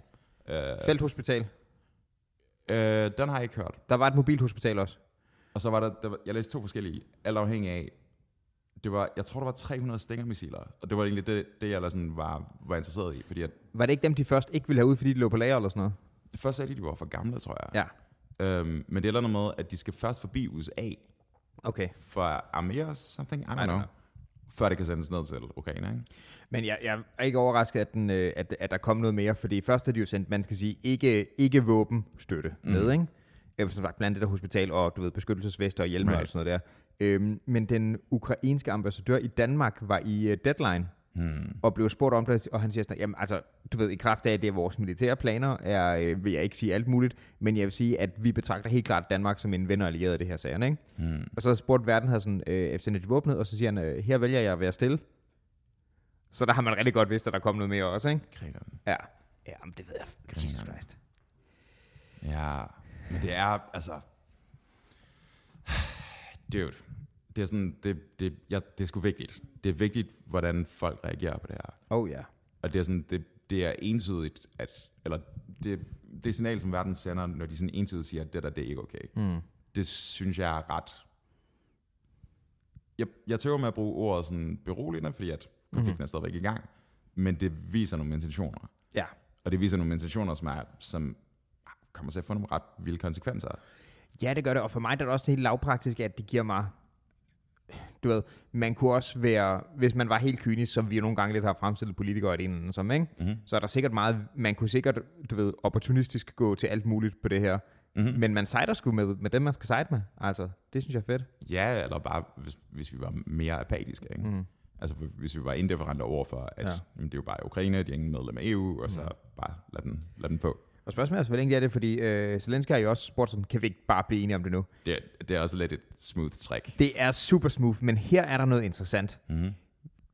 Ja, øh, felthospital. Øh, den har jeg ikke hørt. Der var et mobilhospital også. Og så var der, der jeg læste to forskellige, alt afhængig af, det var, jeg tror, der var 300 stængermissiler, og det var egentlig det, det jeg sådan var, var interesseret i. Fordi at, var det ikke dem, de først ikke ville have ud, fordi de lå på lager eller sådan noget? Først sagde de, de var for gamle, tror jeg. Ja. Øhm, men det er noget med, at de skal først forbi USA. Okay. For Amir something, I don't, I don't know. know. Før det kan sendes ned til Ukraine, ikke? Men jeg, jeg er ikke overrasket, at, den, øh, at, at der kom noget mere, fordi først er de jo sendt, man skal sige, ikke, ikke våbenstøtte mm. med, ikke? Som sagt, blandt det der hospital og du ved, beskyttelsesvester og hjelme right. og sådan noget der. Øhm, men den ukrainske ambassadør i Danmark var i uh, Deadline hmm. og blev spurgt om det, og han siger sådan, jamen altså, du ved, i kraft af, at det er vores militære planer, er, øh, vil jeg ikke sige alt muligt, men jeg vil sige, at vi betragter helt klart Danmark som en ven og allieret i det her sager, ikke? Hmm. Og så spurgte verden her sådan, øh, efter de våbnet, og så siger han, øh, her vælger jeg at være stille. Så der har man rigtig godt vidst, at der kom noget mere også, ikke? Grineren. Ja. Ja, men det ved jeg. Jesus Christ. Ja, men det er, altså... Dude, det er sådan, det, det, ja, det er sgu vigtigt. Det er vigtigt, hvordan folk reagerer på det her. Oh ja. Og det er sådan, det, det er entydigt, at, eller det, det signal, som verden sender, når de sådan entydigt siger, at det der, det er ikke okay. Mm. Det synes jeg er ret... Jeg, jeg tøver med at bruge ordet sådan beroligende, fordi at konflikten mm-hmm. er stadigvæk i gang, men det viser nogle intentioner. Ja. Og det viser nogle intentioner, som, er, som kommer til at få nogle ret vilde konsekvenser. Ja, det gør det, og for mig er det også helt lavpraktisk, at det giver mig du ved, man kunne også være, hvis man var helt kynisk, som vi nogle gange lidt har fremstillet politikere i det som, ikke? Mm-hmm. så er der sikkert meget, man kunne sikkert, du ved, opportunistisk gå til alt muligt på det her. Mm-hmm. Men man sejder sgu med, med dem, man skal sejde med. Altså, det synes jeg er fedt. Ja, eller bare, hvis, hvis vi var mere apatiske, ikke? Mm. Altså, hvis vi var indifferente over for, at ja. jamen, det er jo bare Ukraine, de er ingen medlem af EU, og så mm. bare lad den, lad den få. Og spørgsmålet er, hvor længe det er det, fordi øh, Zelensky har jo også spurgt sådan, kan vi ikke bare blive enige om det nu? Det, det er også lidt et smooth træk. Det er super smooth, men her er der noget interessant. Mm-hmm.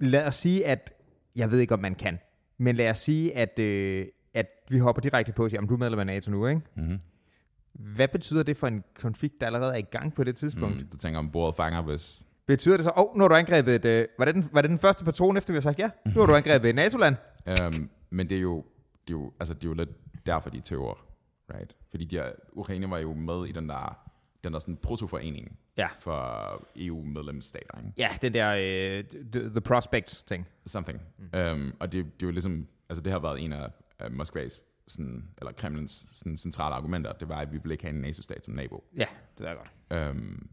Lad os sige, at, jeg ved ikke, om man kan, men lad os sige, at, øh, at vi hopper direkte på, at du er medlem af NATO nu, ikke? Mm-hmm. Hvad betyder det for en konflikt, der allerede er i gang på det tidspunkt? Mm, du tænker om bordet fanger, hvis... Betyder det så, åh, oh, nu har du angrebet et, øh, var, det den, var det den første patron, efter vi har sagt ja? Nu har du angrebet et NATO-land. um, men det er jo, det er jo, altså, det er jo lidt derfor de tøver, right? Fordi de Ukraine var jo med i den der, den der sådan protoforening ja. for EU-medlemsstater, ikke? Ja, den der uh, the, the Prospects ting. Something. Mm. Um, og det, det er jo ligesom, altså det har været en af, af Moskvas sådan, eller Kremlens sådan, centrale argumenter, det var, at vi ville ikke have en NATO-stat som nabo. Ja, det er godt. Um,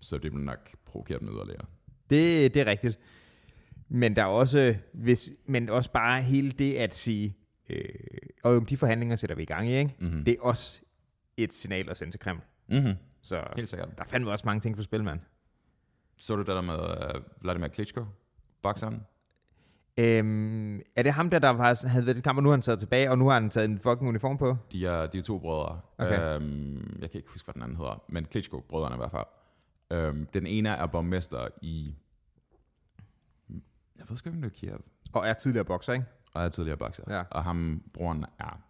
så det vil nok provokere dem yderligere. Det, det er rigtigt. Men der er også, hvis, men også bare hele det at sige, Øh, og de forhandlinger sætter vi i gang i, ikke? Mm-hmm. Det er også et signal at sende til Kreml. Mm-hmm. Så Helt sikkert. der fandme også mange ting på spil, mand. Så du det der med uh, Vladimir Klitschko, bokseren? Øhm, er det ham der, der var, havde været i kamp, og nu har han taget tilbage, og nu har han taget en fucking uniform på? De er, de er to brødre. Okay. Øhm, jeg kan ikke huske, hvad den anden hedder, men Klitschko-brødrene i hvert fald. Øhm, den ene er borgmester i... Jeg ved sgu ikke, om det er Kiev. Og er tidligere bokser, ikke? Og er tidligere bokser. Ja. Og ham, broren, er,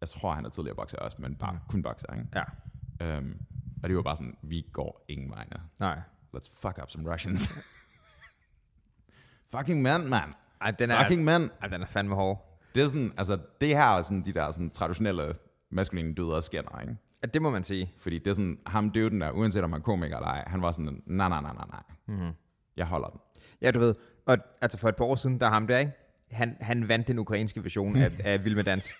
jeg tror, han er tidligere bokser også, men bare mm. kun bokser, ikke? Ja. Um, og det var bare sådan, vi går ingen vegne. Nej. Let's fuck up some Russians. Fucking mand, man. Ej, den er, Fucking mand. Ej, den er fandme hård. Det er sådan, altså, det her er sådan de der sådan, traditionelle maskuline døde og skænder, ikke? Ja, det må man sige. Fordi det er sådan, ham døden der, uanset om han er komiker eller ej, han var sådan, nej, nej, nej, nej, nej. Mm-hmm. Jeg holder den. Ja, du ved, og altså for et par år siden, der ham der, ikke? Han, han vandt den ukrainske version af, af Vild med Dans.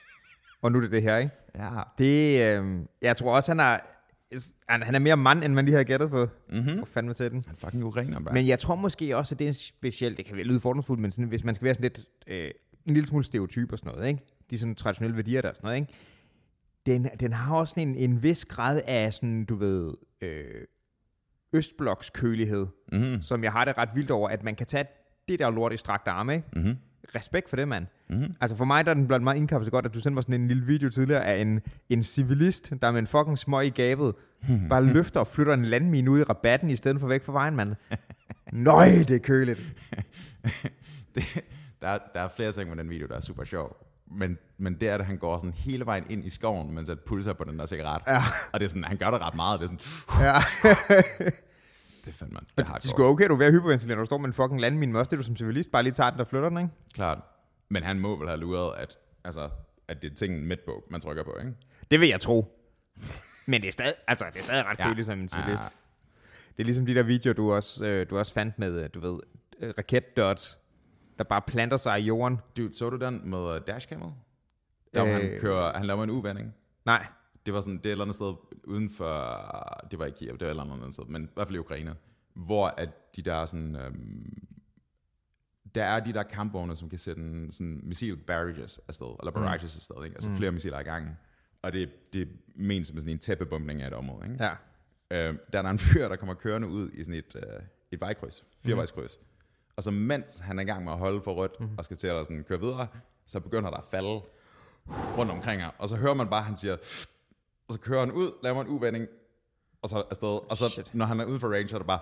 Og nu er det det her, ikke? Ja. Det, øh, jeg tror også, han er, han, han er mere mand, end man lige har gættet på. Mm-hmm. Og fandme til den. Han er fucking ukrainer, bare. Men jeg tror måske også, at det er en speciel, det kan lyde fordomsfuldt, men sådan, hvis man skal være sådan lidt, øh, en lille smule stereotyp og sådan noget, ikke? De sådan traditionelle værdier der og sådan noget, ikke? Den, den har også en, en vis grad af sådan, du ved, øh, østblokskølighed, mm-hmm. som jeg har det ret vildt over, at man kan tage det der lort i strakt arme, ikke? Mm-hmm respekt for det, mand. Mm-hmm. Altså for mig der er den blandt meget indkapslet godt, at du sendte mig sådan en lille video tidligere af en, en civilist, der med en fucking smøg i gabet, bare løfter og flytter en landmine ud i rabatten, i stedet for væk fra vejen, mand. Nøj, det er køligt. det, der, er, der er flere ting med den video, der er super sjov. Men, men det er, at han går sådan hele vejen ind i skoven, mens han pulser på den der cigaret. Ja. Og det er sådan, han gør det ret meget. Det er sådan, ja. Det er fandme, det har sgu okay, du er ved at hyperventilere, når du står med en fucking landmine, også det, du som civilist bare lige tager den, der flytter den, ikke? Klart. Men han må vel have luret, at, altså, at det er tingen midt på, man trykker på, ikke? Det vil jeg tro. Men det er stadig, altså, det er stadig ret ja. køligt som en civilist. Ja. Det er ligesom de der videoer, du også, øh, du også fandt med, øh, du ved, øh, raketdots, der bare planter sig i jorden. Dude, så du den med uh, dashcammet? Der øh, han kører, han laver en uvending. Nej. Det var sådan, det er et eller andet sted uden for, det var ikke Kiev, det var et eller andet sted, men i hvert fald i Ukraine, hvor at de der sådan, øhm, der er de der kampvogne, som kan sætte en sådan missile barrages afsted, eller mm. barrages mm. afsted, ikke? altså mm. flere missiler i gangen. Og det, det menes som sådan en tæppebumpning af et område. Ikke? Ja. Øhm, der er der en fyr, der kommer kørende ud i sådan et, øh, et vejkryds, firevejskryds. Mm. Og så mens han er i gang med at holde for rødt, mm-hmm. og skal til at sådan, køre videre, så begynder der at falde rundt omkring ham. Og så hører man bare, at han siger, og så kører han ud, laver en uvending, og så afsted. Og så, Shit. når han er ude for range, så er det bare...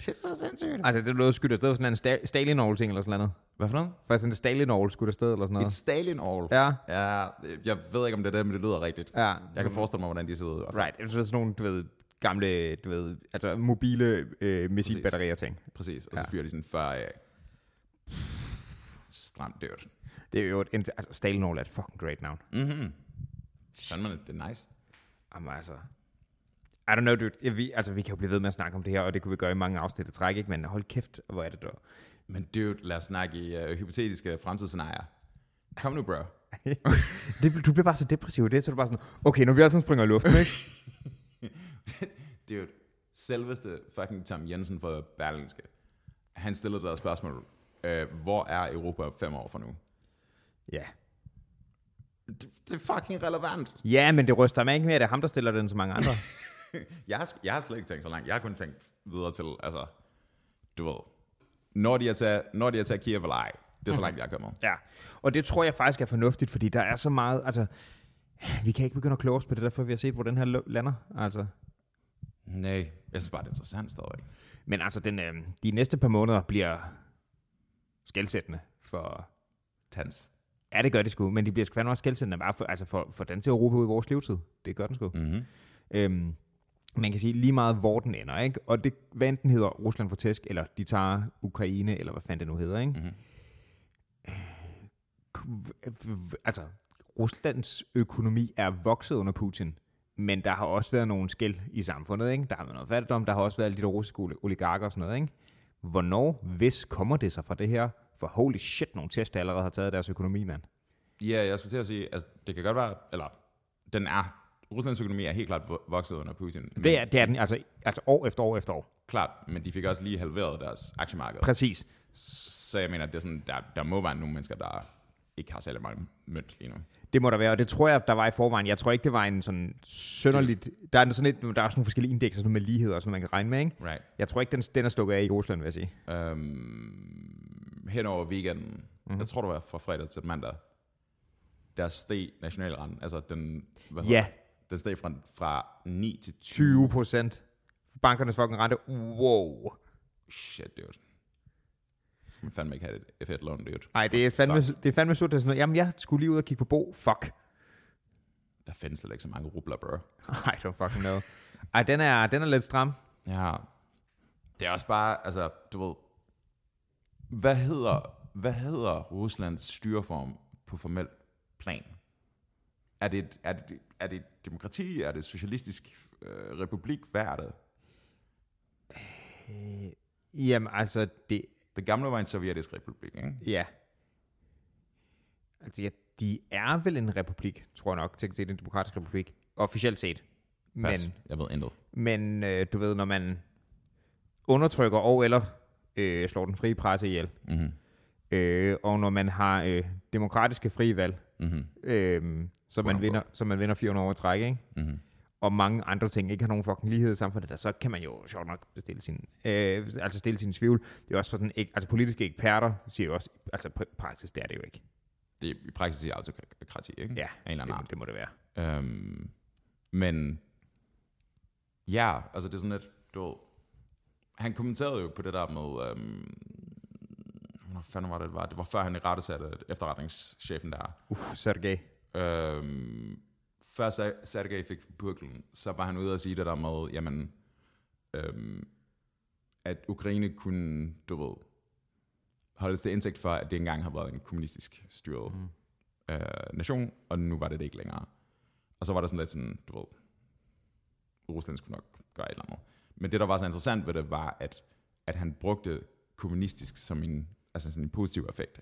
Det er så sindssygt. Altså, det lød skudt afsted sådan en sta- stalin ting eller sådan noget. Hvad for noget? Faktisk sådan en stalin skudt afsted eller sådan noget. Et Stalin All. Ja. ja. Jeg ved ikke, om det er det, men det lyder rigtigt. Ja, Jeg kan forestille mig, hvordan de ser ud. i hvert fald. Right, det er sådan nogle, du ved, gamle, du ved, altså mobile øh, missilbatterier ting. Præcis. Og så Ja. fyrer de sådan 40 af. Stramt dødt. Det er jo et, altså, Stalin er et fucking great navn. Mhm. Fandme, det er nice. Jamen altså, I don't know, dude. Ja, vi, altså, vi kan jo blive ved med at snakke om det her, og det kunne vi gøre i mange afsnit i træk, ikke? Men hold kæft, hvor er det dog. Men dude, lad os snakke i uh, hypotetiske fremtidsscenarier. Kom nu, bro. det, du bliver bare så depressiv det, så er du bare sådan, okay, når vi altid springer i luften, ikke? Dude, selveste fucking Tom Jensen for Berlingske. Han stillede dig et spørgsmål. Uh, hvor er Europa fem år fra nu? Ja. Det, det er fucking relevant. Ja, men det ryster mig ikke mere, det er ham, der stiller den så mange andre. Jeg har, jeg har slet ikke tænkt så langt. Jeg har kun tænkt videre til, altså, du ved, når de er til, når de er til Kiev eller ej. Det er så langt, jeg er kommet. ja, og det tror jeg faktisk er fornuftigt, fordi der er så meget, altså, vi kan ikke begynde at kloge os på det der, før vi har set, hvor den her lander, altså. Nej, jeg synes bare, det er interessant stadigvæk. Men altså, den, øh, de næste par måneder bliver skældsættende for... Tans. Ja, det gør det sgu, men de bliver sgu fandme også skældsættende bare for, altså for, for den til Europa i vores levetid. Det gør den sgu. Mm-hmm. Øhm, man kan sige lige meget, hvor den ender, ikke? Og det, hvad enten hedder Rusland for tæsk, eller de tager Ukraine, eller hvad fanden det nu hedder, ikke? Mhm. K- Altså, Ruslands økonomi er vokset under Putin, men der har også været nogle skæld i samfundet, ikke? Der har været noget fattigdom, der har også været alle de der russiske oli- oligarker og sådan noget, ikke? Hvornår, hvis kommer det sig fra det her? For holy shit, nogle test, der allerede har taget deres økonomi, mand. Ja, jeg skulle til at sige, altså, det kan godt være, eller den er, Ruslands økonomi er helt klart vo- vokset under Putin. Men, Det er, det er den, altså, altså år efter år efter år. Klart, men de fik også lige halveret deres aktiemarked. Præcis. Så jeg mener, det er sådan, der, der må være nogle mennesker, der ikke har særlig meget mønt lige nu. Det må der være, og det tror jeg, der var i forvejen. Jeg tror ikke, det var en sådan sønderligt... Der er, sådan et, der er også nogle forskellige indekser sådan med lighed og sådan noget, man kan regne med, ikke? Right. Jeg tror ikke, den, den er stukket af i Rusland, vil jeg sige. Øhm, hen over weekenden, mm-hmm. jeg tror det var fra fredag til mandag, der steg nationalrenten, altså den, hvad Ja, det? den steg fra, fra 9 til 20. 20 procent. Bankernes fucking rente. Wow. Shit, dude. Så man fandme ikke have et F1-lån, dude. Nej, det er fandme, det er fandme surt. Det er sådan noget, jamen, jeg skulle lige ud og kigge på Bo. Fuck. Der findes slet ikke så mange rubler, bro. I don't fucking know. Ej, den er, den er lidt stram. Ja. Det er også bare, altså, du ved, hvad hedder, hvad hedder Ruslands styreform på formel plan? Er det, et- er det, er det et demokrati? Er det et socialistisk øh, republik? Hvad er det? Jamen, altså, det... Det gamle var en sovjetisk republik, ikke? Ja. Altså, ja, de er vel en republik, tror jeg nok, til at se en demokratisk republik. Officielt set. Pas. Men, Jeg ved intet. men øh, du ved, når man undertrykker og eller øh, slår den frie presse ihjel, Mm-hmm. øh, og når man har øh, demokratiske frie valg, Mm-hmm. øh, så, man vinder, så man vinder 400 år i træk, ikke? Mm-hmm. og mange andre ting ikke har nogen fucking lighed i samfundet, der, så kan man jo sjovt nok bestille sin, øh, altså stille sin tvivl. Det er også for sådan, ikke, altså politiske eksperter siger jo også, altså pr- praksis, det er det jo ikke. Det er i praksis i autokrati, ikke? Ja, en eller anden det, art. det må det være. Øhm, men ja, altså det er sådan lidt, du han kommenterede jo på det der med, øhm, hvad fanden var det, det var? Det var før han i rette satte efterretningschefen der. Uh, Sergej. Øhm, før Ser- Sergej fik burklen, så var han ude og sige det der med, jamen, øhm, at Ukraine kunne, du ved, holdes til indsigt for, at det engang har været en kommunistisk styret mm. øh, nation, og nu var det det ikke længere. Og så var der sådan lidt sådan, du ved, Rusland skulle nok gøre et eller andet. Men det, der var så interessant ved det, var, at, at han brugte kommunistisk som en, altså sådan en positiv effekt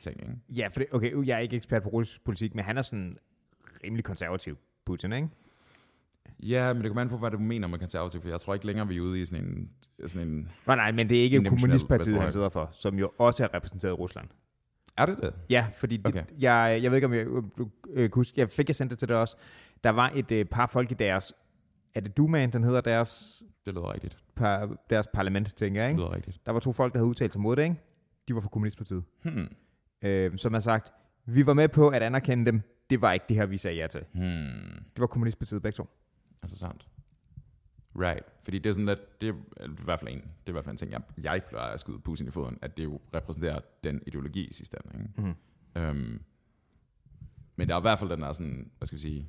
ting, ikke? Ja, for det, okay, jeg er ikke ekspert på russisk politik, men han er sådan rimelig konservativ, Putin, ikke? Ja, men det kommer an på, hvad du mener med konservativ, for jeg tror ikke længere, vi er ude i sådan en... Sådan en Nej, nej, men det er ikke kommunistpartiet, han sidder for, som jo også er repræsenteret i Rusland. er det det? Ja, fordi det, Okay. jeg, jeg ved ikke, om jeg, du, øh, kan huske, jeg fik jeg sendt det til dig også. Der var et øh, par folk i deres er det Dumaen, den hedder deres, Det lyder rigtigt. par, deres parlament, tænker jeg, Det ikke? lyder rigtigt. Der var to folk, der havde udtalt sig mod det, ikke? De var fra Kommunistpartiet. Hmm. Øh, som har sagt, vi var med på at anerkende dem. Det var ikke det her, vi sagde ja til. Hmm. Det var Kommunistpartiet begge to. Altså sandt. Right. Fordi det er sådan lidt, det er i hvert fald en, det er i hvert fald en ting, jeg, jeg plejer at skyde Putin i foden, at det jo repræsenterer den ideologi i sidste ende. Ikke? Mhm. Øhm, men der er i hvert fald den der sådan, hvad skal vi sige,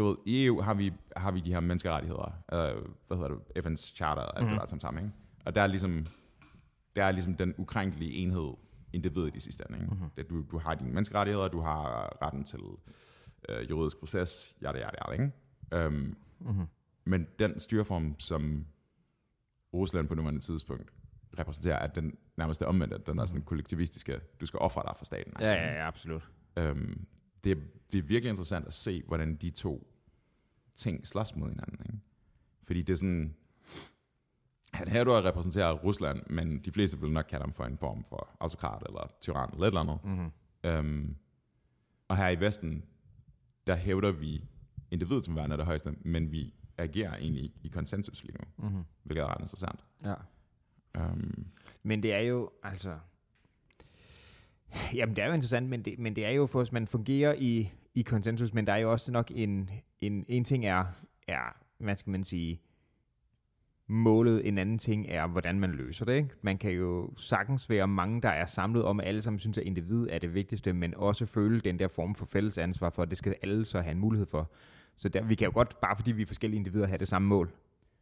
du ved, i EU har vi, har vi de her menneskerettigheder, øh, hvad hedder det, FN's charter og alt Mhm. det der sammen sammen, ikke? Og der er ligesom, der er ligesom den ukrænkelige enhed, individet i sidste ende, ikke? Mhm. Det, du, du har dine menneskerettigheder, du har retten til øh, juridisk proces, ja, det er det, ikke? Øhm, Mhm. men den styreform, som Rusland på nuværende tidspunkt repræsenterer, er den nærmest det omvendte. Den er sådan kollektivistiske, du skal ofre dig for staten. Ja, ja, ja, absolut. Øhm, det, er, det er virkelig interessant at se, hvordan de to ting slås mod hinanden. Ikke? Fordi det er sådan, han her du repræsenterer Rusland, men de fleste vil nok kalde ham for en form for autokrat eller tyran eller et eller andet. Mm-hmm. Øhm, og her i Vesten, der hævder vi individet som værende af det højeste, men vi agerer egentlig i, i konsensus lige nu, Mm-hmm. hvilket er ret interessant. Ja. Øhm, Men det er jo, altså... Jamen, det er jo interessant, men det, men det er jo for, at man fungerer i, i konsensus, men der er jo også nok en, en, en ting er, er, hvad skal man sige, målet, en anden ting er, hvordan man løser det. Ikke? Man kan jo sagtens være mange, der er samlet om, at alle sammen synes, at individet er det vigtigste, men også føle den der form for fælles ansvar for, at det skal alle så have en mulighed for. Så der, vi kan jo godt, bare fordi vi er forskellige individer, have det samme mål.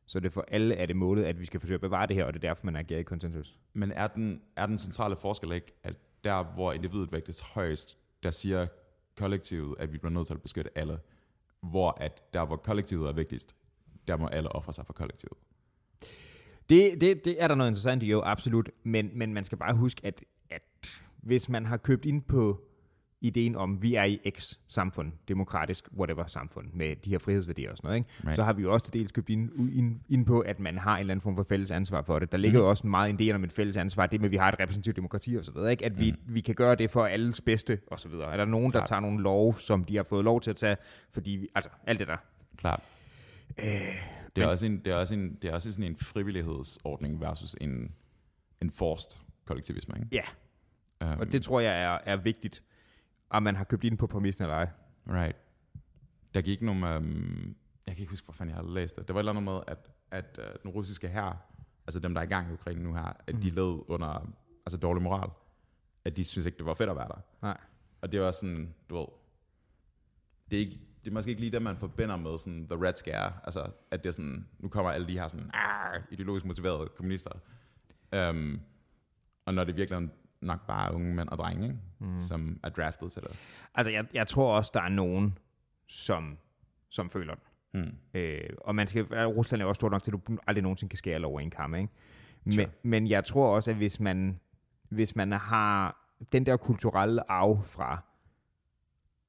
Så det for alle er det målet, at vi skal forsøge at bevare det her, og det er derfor, man agerer i konsensus. Men er den, er den centrale forskel ikke, at der, hvor individet vægtes højst, der siger kollektivet, at vi bliver nødt til at beskytte alle, hvor at der, hvor kollektivet er vigtigst, der må alle ofre sig for kollektivet. Det, det, det er der noget interessant i, jo, absolut. Men, men man skal bare huske, at, at hvis man har købt ind på ideen om, vi er i X samfund, demokratisk, whatever samfund, med de her frihedsværdier og sådan noget, ikke? Right. så har vi jo også til dels købt ind, ind, ind på, at man har en eller anden form for fælles ansvar for det. Der ligger Mhm. jo også meget en del om et fælles ansvar, det med, at vi har et repræsentativt demokrati og så videre, ikke? at vi, vi kan gøre det for alles bedste og så videre. Er der nogen, der Mhm. Klart. tager nogle lov, som de har fået lov til at tage, fordi, vi, altså alt det der. Klart. Øh, Det er, også en, det, er også en, det er også sådan en frivillighedsordning versus en, en forced kollektivisme. Ikke? ja, Um, og det tror jeg er, er vigtigt, om man har købt ind på præmissen eller ej. Right. Der gik nogle... Um, jeg kan ikke huske, hvor fanden jeg har læst det. Det var et eller andet med, at, at uh, den russiske her, altså dem, der er i gang i Ukraine nu her, at de led under altså dårlig moral. At de synes ikke, det var fedt at være der. Nej. Og det var sådan, du ved, det er, ikke, det er måske ikke lige det, man forbinder med sådan the red scare. Altså, at det er sådan, nu kommer alle de her sådan, "Arr!" ideologisk motiverede kommunister. Um, og når det virkelig nok bare unge mænd og drenge, ikke? Mm. som er draftet til det. Altså, jeg, jeg tror også, der er nogen, som, som føler den. Hmm. Øh, og man skal, Rusland er også stort nok til, at du aldrig nogensinde kan skære over en kam, ikke? Men, Sure. men jeg tror også, at hvis man, hvis man har den der kulturelle arv fra,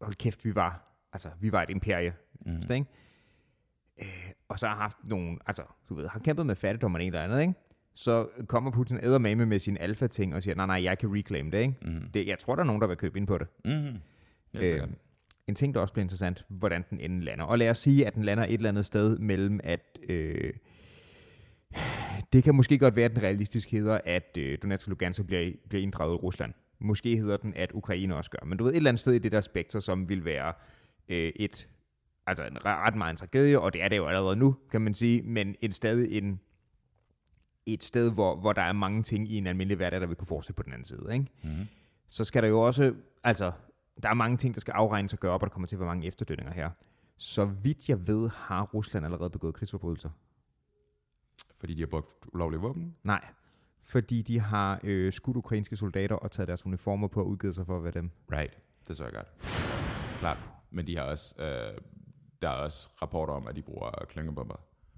hold kæft, vi var, altså, vi var et imperie, Mm. ikke? Øh, og så har haft nogle, altså, du ved, har kæmpet med fattigdom og en eller andet, ikke? Så kommer Putin eddermame med sin alfa-ting og siger, nej, nej, jeg kan reclaim det, ikke? Mm. Det, jeg tror, der er nogen, der vil købe ind på det. Mm. Øh, en ting, der også bliver interessant, hvordan den ende lander. Og lad os sige, at den lander et eller andet sted mellem, at øh, det kan måske godt være, at den realistisk hedder, at øh, Donetsk og Lugansk bliver, bliver inddraget i Rusland. Måske hedder den, at Ukraine også gør. Men du ved, et eller andet sted i det der spektrum, som vil være øh, et, altså en re- ret meget en tragedie, og det er det jo allerede nu, kan man sige, men en stadig en, et sted, hvor, hvor der er mange ting i en almindelig hverdag, der vil kunne fortsætte på den anden side. Ikke? Mm. så skal der jo også, altså, der er mange ting, der skal afregnes og gøre op, og der kommer til at være mange efterdønninger her. Så vidt jeg ved, har Rusland allerede begået krigsforbrydelser. Fordi de har brugt ulovlige våben. Nej, fordi de har øh, skudt ukrainske soldater og taget deres uniformer på og udgivet sig for at være dem. Right. Det så jeg godt. Klart. Men de har også, øh, der er også rapporter om, at de bruger klyngebomber.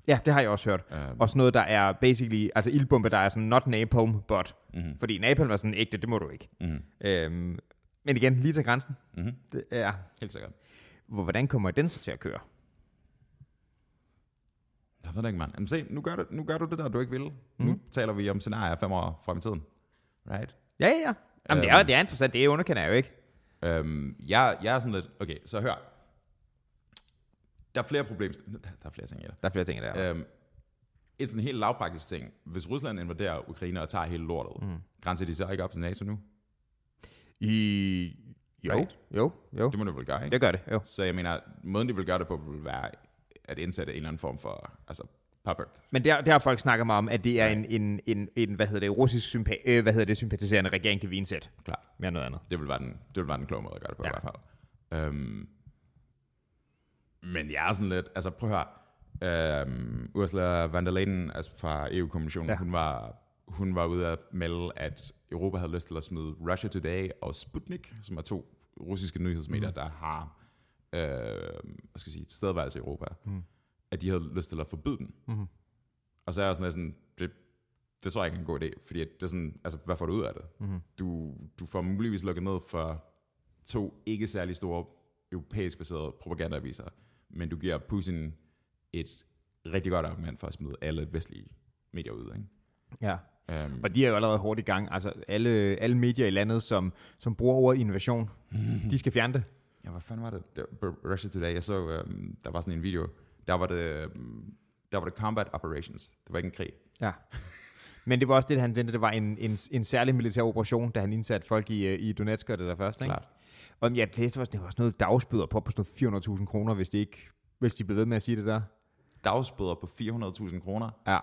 Ja, det har jeg også hørt. Um, Også noget, der er basically, altså ildbombe, der er sådan not napalm, but. mm-hmm. Fordi napalm er sådan ægte, det må du ikke. Mm-hmm. Øhm, men igen, lige til grænsen. Mm-hmm. Det er, Helt sikkert. hvor- hvordan kommer den så til at køre? Jeg ved det ikke, mand. Jamen se, nu gør, du, nu gør du det der, du ikke ville. Mm. Nu taler vi om scenarier fem år frem i tiden. Right? Ja, ja, ja. Jamen, det, er, Øhm. det er interessant, det underkender jeg jo ikke. Øhm, jeg, jeg er sådan lidt, okay, så hør. Der er flere problemer. Der er flere ting i det. Der er flere ting der. Øhm, et sådan helt lavpraktisk ting. Hvis Rusland invaderer Ukraine og tager hele lortet, mm. grænser de så ikke op til NATO nu? I... Jo, Right. jo, jo. Det må det vel gøre, ikke? Det gør det, jo. Så jeg mener, måden de vil gøre det på, vil være at indsætte en eller anden form for altså, puppet. Men der, der har folk snakket mig om, at det er en, en, en, en hvad hedder det, russisk sympa- øh, hvad hedder det, sympatiserende regering, det vil indsætte. Klart. Mere noget andet. Det vil være den, det vil være den kloge måde at gøre det på Ja. ja. i hvert fald. Øhm, men jeg er sådan lidt, altså prøv at høre, øhm, Ursula von der Leyen altså fra EU-kommissionen, Ja. hun, var, hun var ude at melde, at Europa havde lyst til at smide Russia Today og Sputnik, som er to russiske nyhedsmedier, mm. der har øh, hvad skal jeg sige, tilstedeværelse i Europa, mm. at de havde lyst til at forbyde den. Mhm. Og så er jeg sådan lidt sådan, det, det tror jeg ikke er en god idé, fordi det er sådan, altså hvad får du ud af det? Mhm. Du, du får muligvis lukket ned for to ikke særlig store europæisk baserede propagandaaviser, men du giver Putin et rigtig godt argument for at smide alle vestlige medier ud. Ikke? Ja. Um, Og de er jo allerede hårdt i gang. Altså alle, alle medier i landet, som, som bruger ordet innovation, de skal fjerne det. ja, hvad fanden var det? det var Russia Today, jeg så, um, der var sådan en video, der var det, um, der var det combat operations. Det var ikke en krig. Ja. Men det var også det, han tænkte, det var en, en, en særlig militær operation, da han indsatte folk i, øh, i Donetsk og det der første. Ikke? Klart. Og jeg læste også, det var sådan noget dagsbøder på, på sådan noget 400.000 kroner, hvis de ikke hvis de blev ved med at sige det der. Dagsbøder på 400.000 kroner. Ja.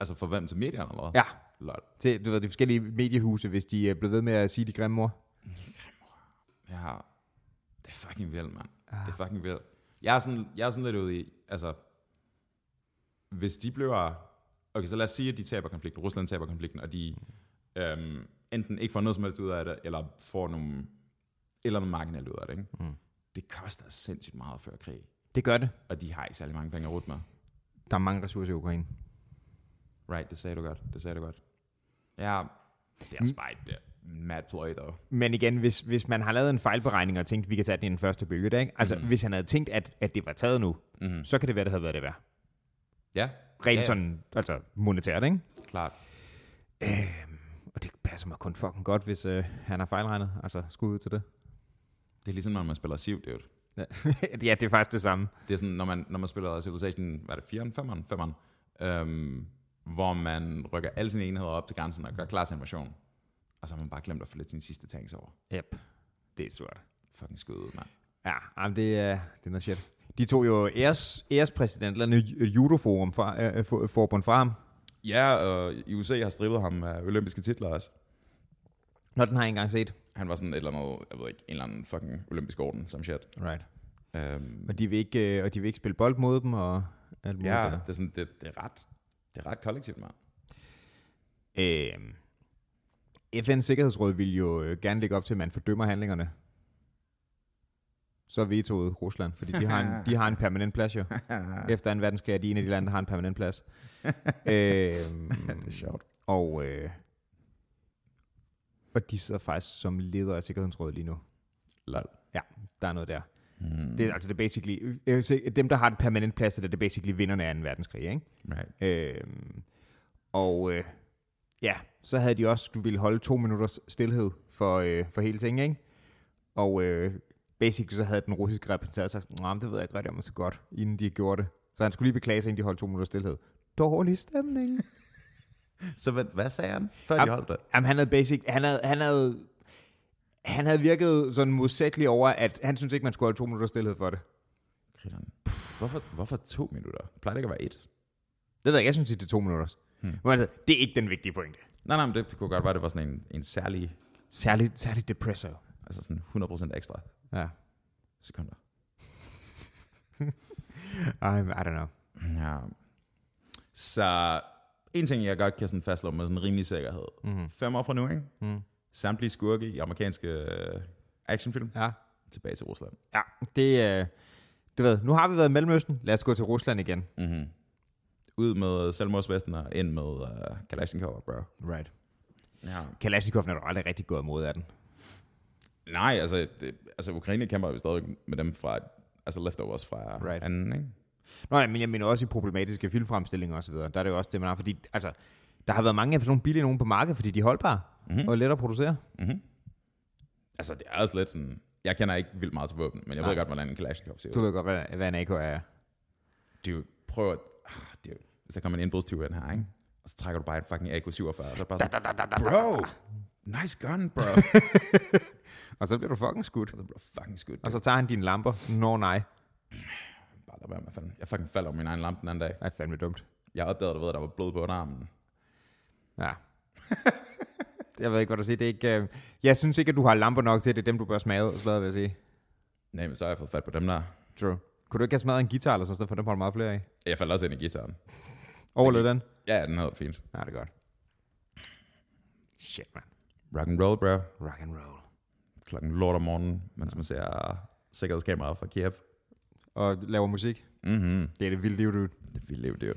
Altså for hvem? Til medierne eller hvad? Ja, Lol. til du ved, de forskellige mediehuse, hvis de øh, blev ved med at sige de grimme ord. Ja, det er fucking vildt, mand. Ah. Det er fucking vildt. Jeg er, sådan, jeg er sådan lidt ude i, altså, hvis de bliver, okay, så lad os sige, at de taber konflikten, Rusland taber konflikten, og de øhm, enten ikke får noget som helst ud af det, eller får nogle, eller noget marginalt ud af det, ikke? Mm. Det koster sindssygt meget at føre krig, Det gør det. og de har ikke særlig mange penge at rute med. Der er mange ressourcer i Ukraine. Right, det sagde du godt, det sagde du godt. Ja, det er også bare et uh, mad ploy, dog. Men igen, hvis, hvis man har lavet en fejlberegning og tænkt, vi kan tage den i den første bølge, der, ikke? altså mm. hvis han havde tænkt, at, at det var taget nu, Mm-hmm. så kan det være, det havde været det værd. Ja, Rent Ja, ja, sådan, altså monetært, ikke? klart. Øhm, og det passer mig kun fucking godt, hvis øh, han har fejlregnet. Altså, skud ud til det. Det er ligesom, når man spiller Civ, dude. Ja. ja, det er faktisk det samme. Det er sådan, når man, når man spiller Civilization, hvad er det, 4'eren, 5'eren, 5'eren, øhm, hvor man rykker alle sine enheder op til grænsen og gør klar til invasion. Og så har man bare glemt at få lidt sine sidste tanks over. Yep. Det er surt. Fucking skud ud, mand. Ja, jamen, det, er, det er noget shit. De tog jo æres, ærespræsident, eller judoforum fra, øh, for, forbund fra ham. Ja, og i USA har strippet ham af olympiske titler også. Når den har jeg ikke engang set. Han var sådan et eller andet, jeg ved ikke, en eller anden fucking olympisk orden, som shit. Right. Øhm, Og de vil ikke, øh, og de vil ikke spille bold mod dem, og alt muligt. ja, der. det er, sådan, det, det, er ret, det er ret kollektivt, mand. Øh, FN's Sikkerhedsråd vil jo øh, gerne lægge op til, at man fordømmer handlingerne. Så vetoede Rusland, fordi de har en, de har en permanent plads jo. Efter en verdenskrig er de en af de lande, der har en permanent plads. øh, det er sjovt. og, øh, og de sidder faktisk som leder af Sikkerhedsrådet lige nu. Lol. Ja, der er noget der. Mm. Det er altså det er basically, vil sige, dem der har et permanent plads, det er det basically vinderne af en verdenskrig, ikke? Right. Øhm, og øh, ja, så havde de også, du ville holde to minutters stillhed for, øh, for hele ting, ikke? Og øh, basically så havde den russiske repræsentant sagt, nej, det ved jeg ikke rigtig om så godt, inden de gjorde det. Så han skulle lige beklage sig, inden de holdt to minutters stillhed. Dårlig stemning. Så hvad, hvad sagde han, før Jamen, de holdt det? Jamen, han havde basic, han havde, han havde, han havde virket sådan modsætlig over, at han synes ikke, man skulle holde to minutters stillhed for det. Grineren. Hvorfor, hvorfor to minutter? Plejer det ikke at være et? Det ved jeg jeg synes, det er to minutter. Hmm. Men altså, det er ikke den vigtige pointe. Nej, nej, men det, det kunne godt være, det var sådan en, en særlig, Særligt, særligt depresso. altså sådan 100% ekstra Ja. sekunder. I, I don't know. Ja. Så en ting, jeg godt kan sådan fastslå med sådan rimelig sikkerhed. Mm-hmm. Fem år fra nu, ikke? Mm. Samtlige skurke i amerikanske øh, actionfilm Ja. tilbage til Rusland. Ja, det er... Du ved, nu har vi været i Mellemøsten. Lad os gå til Rusland igen. Mm-hmm. Ud med selvmordsvesten og ind med uh, Kalashnikov, bro. Right. Ja. Kalashnikov er jo aldrig rigtig gået imod af den. Nej, altså, det, altså Ukraine kæmper jo stadig med dem fra, altså leftovers fra right. anden, ikke? Nå ja, men jeg mener også i problematiske filmfremstillinger og videre. Der er det jo også det, man har. Fordi, altså, der har været mange af sådan nogle billige nogen på markedet, fordi de er holdbare Mhm. og let at producere. Mm-hmm. Altså, det er også lidt sådan, Jeg kender ikke vildt meget til våben, men jeg Nej. ved godt, hvordan en Kalashnikov ser ud. Du ved godt, hvad, hvad en AK er. Du prøver jo- hvis der kommer en indbrudstyv ind her, ikke? Og så trækker du bare en fucking AK-47, så er bare sådan, bro, nice gun, bro. Og så bliver du fucking skudt. og så bliver du fucking skudt. Og så tager han dine lamper. Nå nej. Lad være med fanden. Jeg fucking faldt over min egen lampe den anden dag. Det er fandme dumt. Jeg opdagede, du ved, at der var blod på underarmen. Ja. jeg ved ikke, hvad du siger. Det er ikke, øh... Jeg synes ikke, at du har lamper nok til, at det er dem, du bør smage, jeg vil sige. Nej, men så har jeg fået fat på dem der. True. Kunne du ikke have smadret en guitar eller sådan noget, for dem har du meget flere af? Jeg faldt også ind i gitaren. Overlevede den? Ja, den havde fint. Ja, det er godt. Shit, man. Rock and roll, bro. Rock and roll. Klokken lort om morgenen, mens man ser sikkerhedskameraer fra Kiev. Og laver musik. Mhm. Det er det vilde liv, du. Det er vildt liv, det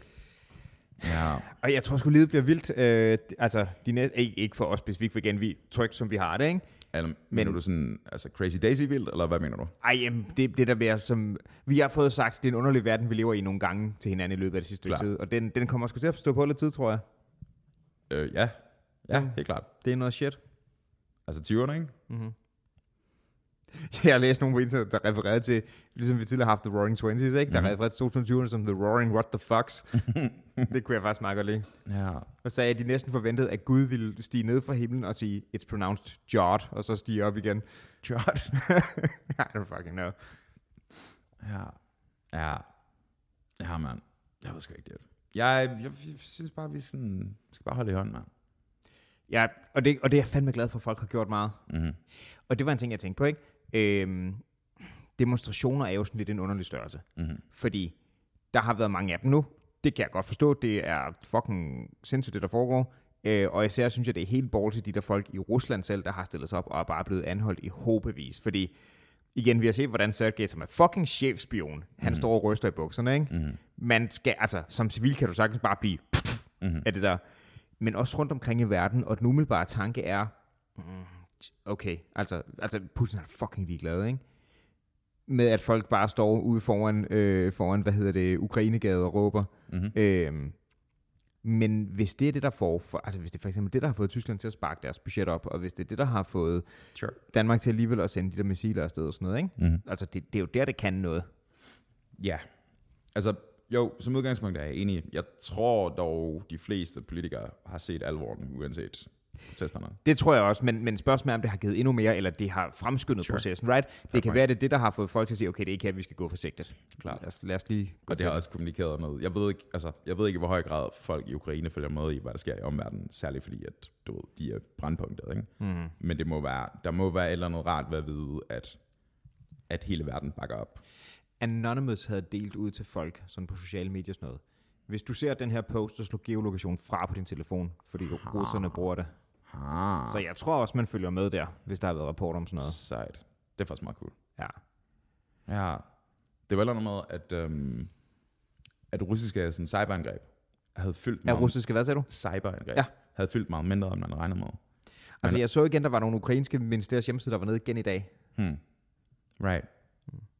Ja. Og jeg tror sgu, livet bliver vildt. Øh, altså, de næste, ikke, ikke for os specifikt, for igen, vi tryk, som vi har det, ikke? Eller, mener du sådan, altså Crazy Daisy vildt, eller hvad mener du? Ej, jamen, det, det der bliver som... Vi har fået sagt, det er en underlig verden, vi lever i nogle gange til hinanden i løbet af det sidste Klar. tid. Og den, den kommer sgu til at stå på lidt tid, tror jeg. Øh, ja. Ja, Mm. helt klart. Det er noget shit. Altså 20'erne, ikke? Jeg har læst nogle på internet, der refererede til, ligesom vi tidligere har haft The Roaring Twenties, ikke? Der mm-hmm. refererede til 2020'erne som The Roaring What the Fucks. det kunne jeg faktisk meget godt lide. Ja. Og sagde, at de næsten forventede, at Gud ville stige ned fra himlen og sige, it's pronounced Jod, og så stige op igen. Jot. I don't fucking know. Ja. Ja. Ja, mand. Jeg ved sgu ikke det. Jeg, jeg, jeg synes bare, vi sådan, skal bare holde i hånden, mand. Ja, og det, og det er jeg fandme glad for, at folk har gjort meget. Mm-hmm. Og det var en ting, jeg tænkte på, ikke? Øhm, demonstrationer er jo sådan lidt en underlig størrelse. Mm-hmm. Fordi der har været mange af dem nu. Det kan jeg godt forstå. Det er fucking sindssygt, det der foregår. Øh, og især synes jeg, det er helt ballsy, de der folk i Rusland selv, der har stillet sig op og er bare blevet anholdt i håbevis. Fordi, igen, vi har set, hvordan Sergej, som er fucking chefspion, han Mhm. står og ryster i bukserne, ikke? Mm-hmm. Man skal, altså, som civil kan du sagtens bare blive Mm-hmm. af det der. Men også rundt omkring i verden, og den umiddelbare tanke er, mm, okay, altså, altså Putin er fucking ligeglad, ikke? Med at folk bare står ude foran, øh, foran hvad hedder det, Ukrainegade og råber. Mm-hmm. Øhm, men hvis det er det, der får, for, altså hvis det for eksempel det, der har fået Tyskland til at sparke deres budget op, og hvis det er det, der har fået Sure. Danmark til alligevel at sende de der missiler afsted og sådan noget, ikke? Mm-hmm. Altså det, det er jo der, det kan noget. Ja. Altså, jo, som udgangspunkt er jeg enig. Jeg tror dog, de fleste politikere har set alvoren, uanset protesterne. Det tror jeg også, men, men spørgsmålet er, om det har givet endnu mere, eller det har fremskyndet Sure. processen, right? Det kan point. være, det er det, der har fået folk til at sige, okay, det er ikke her, vi skal gå forsigtigt. Klart. Lad os, lad os lige gå Og det har også kommunikeret noget. Jeg ved, ikke, altså, jeg ved ikke, hvor høj grad folk i Ukraine følger med i, hvad der sker i omverdenen. Særligt fordi, at du ved, de er brandpunktet. Ikke? Mm. Men det må være, der må være et eller andet rart ved at vide, at, at hele verden bakker op. Anonymous havde delt ud til folk, sådan på sociale medier sådan noget. Hvis du ser den her post, så slå geolokation fra på din telefon, fordi russerne bruger det. Ah, Så jeg tror også, man følger med der, hvis der har været rapport om sådan noget. Sejt. Det er faktisk meget cool. Ja. Ja. Det var noget med, at, øhm, at russiske sådan, cyberangreb havde fyldt meget, russiske, hvad sagde du? cyberangreb Ja. havde fyldt meget mindre, end man regnede med. Altså jeg så igen, der var nogle ukrainske ministeriers hjemmeside, der var nede igen i dag. Hmm. Right.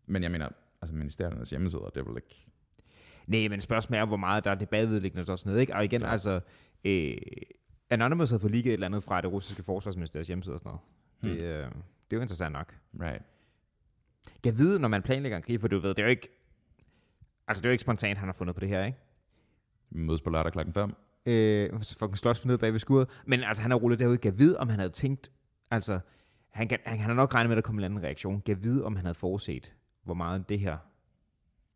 Men jeg mener, altså ministeriernes hjemmesider, det er vel ikke... Nej, men spørgsmålet er, hvor meget der er det bagvedliggende og sådan noget, ikke? Og igen, Klart. altså, øh, Anonymous havde fået lige et eller andet fra det russiske forsvarsministeriets hjemmeside og sådan noget. Det, øh, det er jo interessant nok. Right. Jeg ved, når man planlægger en krig, for du ved, det er jo ikke, altså det er jo ikke spontant, han har fundet på det her, ikke? Vi mødes på lørdag klokken 5. Øh, fucking slås ned bag ved skuret. Men altså, han har rullet derude. Gav vide, om han havde tænkt, altså, han kan, han, han har nok regnet med, at der kom en anden reaktion. Gav vide, om han havde forudset, hvor meget det her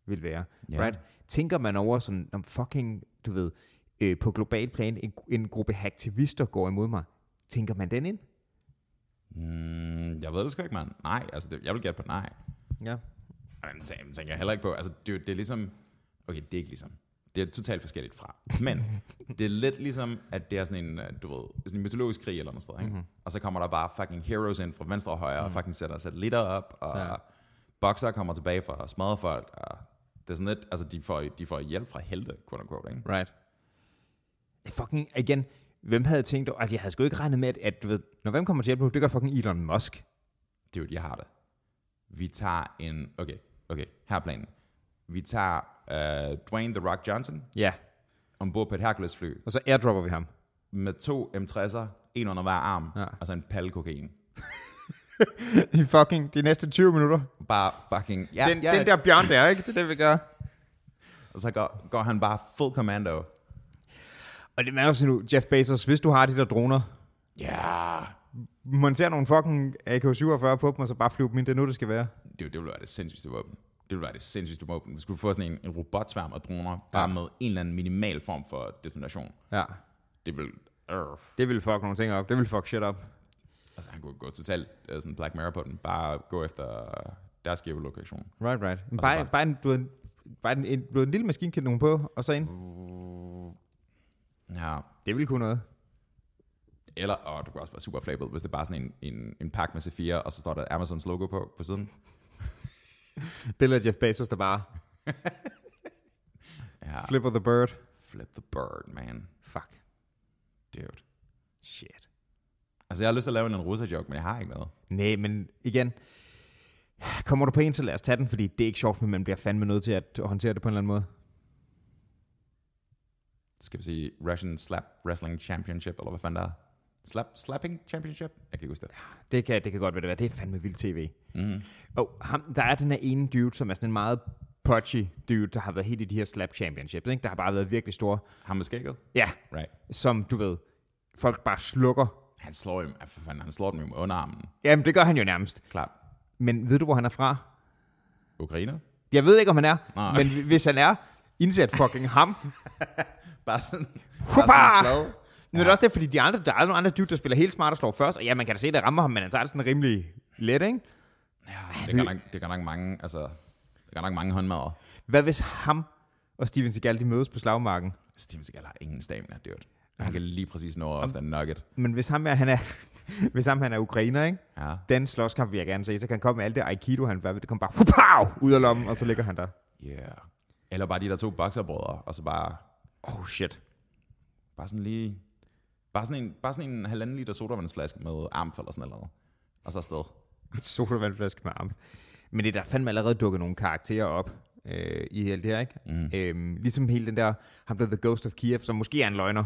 vil være. Ja. Right? Tænker man over sådan, om fucking, du ved, øh, på global plan, en, en gruppe aktivister går imod mig. Tænker man den ind? Mm, jeg ved det sgu ikke, mand. Nej, altså det, jeg vil gætte på nej. Ja. Men tæ- men tænker jeg heller ikke på. Altså, det, er det er ligesom... Okay, det er ikke ligesom. Det er totalt forskelligt fra. Men det er lidt ligesom, at det er sådan en, øh, du ved, sådan en mytologisk krig eller noget sted, ikke? Mhm. Mm-hmm. Og så kommer der bare fucking heroes ind fra venstre og højre, mm. og fucking sætter satellitter op, og ja. bokser kommer tilbage for at smadre folk, og det er sådan lidt, altså de får, de får hjælp fra helte, quote unquote, ikke? Right. Fucking, igen, hvem havde tænkt, altså jeg havde sgu ikke regnet med, at, at du ved, når hvem kommer til hjælp nu, det gør fucking Elon Musk. Dude, jeg har det. Vi tager en, okay, okay, her er planen. Vi tager uh, Dwayne The Rock Johnson Ja, ombord på et Hercules-fly og så airdropper vi ham. med to M60'er, en under hver arm, Ja. og så en palle kokain. I fucking de næste 20 minutter. Bare fucking... Ja, den, ja, den der bjørn der, ikke? Det er det, vi gør. Og så går, går han bare full commando. Og det er også nu, Jeff Bezos, hvis du har de der droner, Ja. monter nogle fucking AK-47 på dem, og så bare flyve dem ind. Det er nu, det skal være. Det, det ville være det sindssygste våben. Det ville være det sindssygste våben. Vi skulle få sådan en, en robotsværm af droner, bare med en eller anden minimal form for detonation. Ja. Det vil... Øh. Det vil fuck nogle ting op. Det vil fuck shit op. Altså, han kunne gå totalt øh, sådan Black Mirror på den. Bare gå efter deres geolokation. Right, right. Bare, bare- bare, en, du en, bare en, en, du en lille maskinkanon på, og så ind. Ja. Det vil kunne noget. Eller, og du kan også være super flabet, hvis det er bare sådan en, en, en pakke med C4, og så står der Amazons logo på, på siden. Billeder af Jeff Bezos, der bare Ja. flipper the bird. Flip the bird, man. Fuck. Dude. Shit. Altså, jeg har lyst til at lave en russer-joke, men jeg har ikke noget. Nej, men igen, kommer du på en, så lad os tage den, fordi det er ikke sjovt, men man bliver fandme nødt til at håndtere det på en eller anden måde. Skal vi sige Russian Slap Wrestling Championship, eller hvad fanden der er? Slap, slapping Championship? Jeg kan ikke huske det. Det kan, det kan godt være det være. Det er fandme vildt tv. Mm. Og ham, der er den her ene dude, som er sådan en meget pudgy dude, der har været helt i de her slap championships, ikke? der har bare været virkelig store. Ham med skægget? Ja, Right. som du ved, folk bare slukker. Han slår dem, for fanden, han slår dem jo med underarmen. Jamen, det gør han jo nærmest. Klart. Men ved du, hvor han er fra? Ukraine? Jeg ved ikke, om han er, Nej. men hvis han er, indsæt fucking ham. Bare sådan, Huppa! bare sådan flad. Nu er det også det, fordi de andre, der er nogle andre dude, der spiller helt smart og slår først, og ja, man kan da se, at det rammer ham, men han tager det sådan rimelig let, ikke? Ja, det kan nok, det kan nok mange, altså, det kan nok mange håndmadder. Hvad hvis ham og Steven Seagal, de mødes på slagmarken? Steven Seagal har ingen stamina, dude. Han kan lige præcis nå efter en nugget. Men hvis ham er, han er, hvis ham han er ukrainer, ikke? Ja. Den slåskamp vil jeg gerne se, så kan han komme med alt det Aikido, han var. Det kommer bare hupow, ud af lommen, og så ligger han der. Yeah. Eller bare de der to bokserbrødre, og så bare, Oh shit. bare sådan lige, bare sådan en, bare sådan en halvanden liter sodavandsflaske med armfald eller sådan noget. Og så afsted. En sodavandflaske med arm. Men det er der fandme allerede dukket nogle karakterer op øh, i alt det her, ikke? Mm. Øhm, ligesom hele den der, han blev The Ghost of Kiev, som måske er en løgner.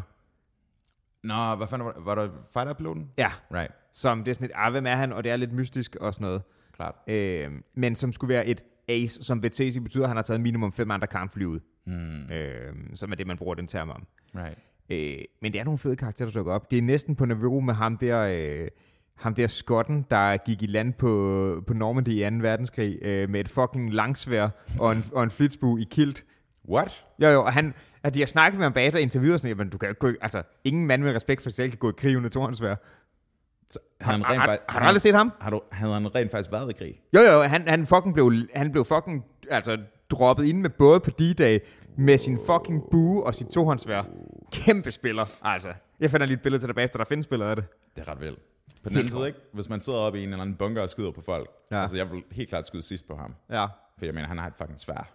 Nå, hvad fanden var, var der fighter-piloten? Ja, Right, som det er sådan et, ah, hvem er han, og det er lidt mystisk og sådan noget. klart. Øhm, men som skulle være et ace, som BTC betyder, at han har taget minimum fem andre kampfly ud. Mm. Øhm, som er det, man bruger den term om. Right. Øh, men det er nogle fede karakterer, der dukker op. Det er næsten på niveau med ham der, øh, ham der skotten, der gik i land på, på Normandy i 2. verdenskrig øh, med et fucking langsvær og en, og en flitsbue i kilt. What? Jo, jo, og han, at de har snakket med ham bagefter og interviewet og sådan, men du kan jo ikke gå, altså, ingen mand med respekt for sig selv kan gå i krig uden et tornsvær. Så, Har, han har, rent har, faktisk, har, du aldrig set ham? har du, havde han rent faktisk været i krig? Jo, jo, han, han fucking blev, han blev fucking, altså, droppet ind med både på D-Day med sin fucking bue og sit tohåndsvær. Kæmpe spiller, altså. Jeg finder lige et billede til dig bagefter, der findes billeder af det. Det er ret vildt. På den anden side, ikke? Hvis man sidder oppe i en eller anden bunker og skyder på folk. Ja. Ja. Altså, jeg vil helt klart skyde sidst på ham. Ja, For jeg mener, han har et fucking svær.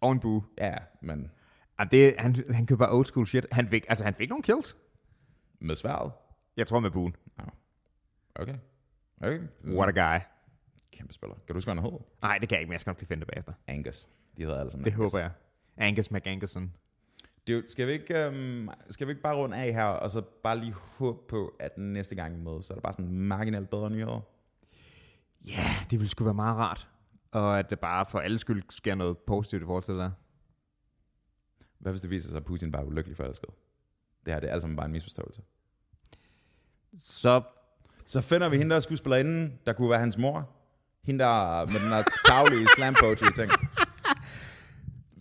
og en bue. Ja, men Ja, det, han, han køber old school shit. Han fik, altså, han fik nogle kills. med sværet. Jeg tror med buen. Okay. Okay. What a guy. Kæmpe spiller. Kan du huske, hvad han hed? Nej, det kan jeg ikke, men jeg skal nok blive findet bagefter. Angus. De hedder alle sammen Det Angus. håber jeg. Angus McAnguson. Dude, skal vi, ikke, um, skal vi ikke bare runde af her, og så bare lige håbe på, at næste gang vi mødes, så er der bare sådan marginalt bedre nyheder? Ja, yeah, det ville sgu være meget rart. Og at det bare for alle skyld sker noget positivt i forhold til det der. Hvad hvis det viser sig, at Putin bare er ulykkelig forelsket? Det her det er alt sammen bare en misforståelse. Så Så finder vi hende, der er skuespillerinde, der kunne være hans mor. Hende, der med den her tavlige slam poetry ting.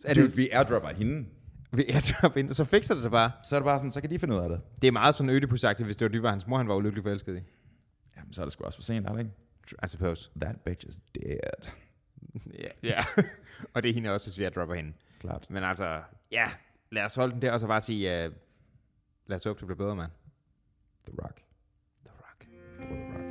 er Dude, det, vi airdropper hende. vi airdrop ind, så fikser det det bare. Så er det bare sådan, så kan de finde ud af det. Det er meget sådan ødipusagtigt, hvis det var det var hans mor, han var ulykkelig forelsket i. Jamen, så er det sgu også for sent, er det ikke? I suppose. That bitch is dead. Ja, ja. og det er hende også, hvis vi airdropper hende. Klart. Men altså, ja, lad os holde den der, og så bare sige, uh, lad os håbe, det bliver bedre, mand. The Rock. for the Rock.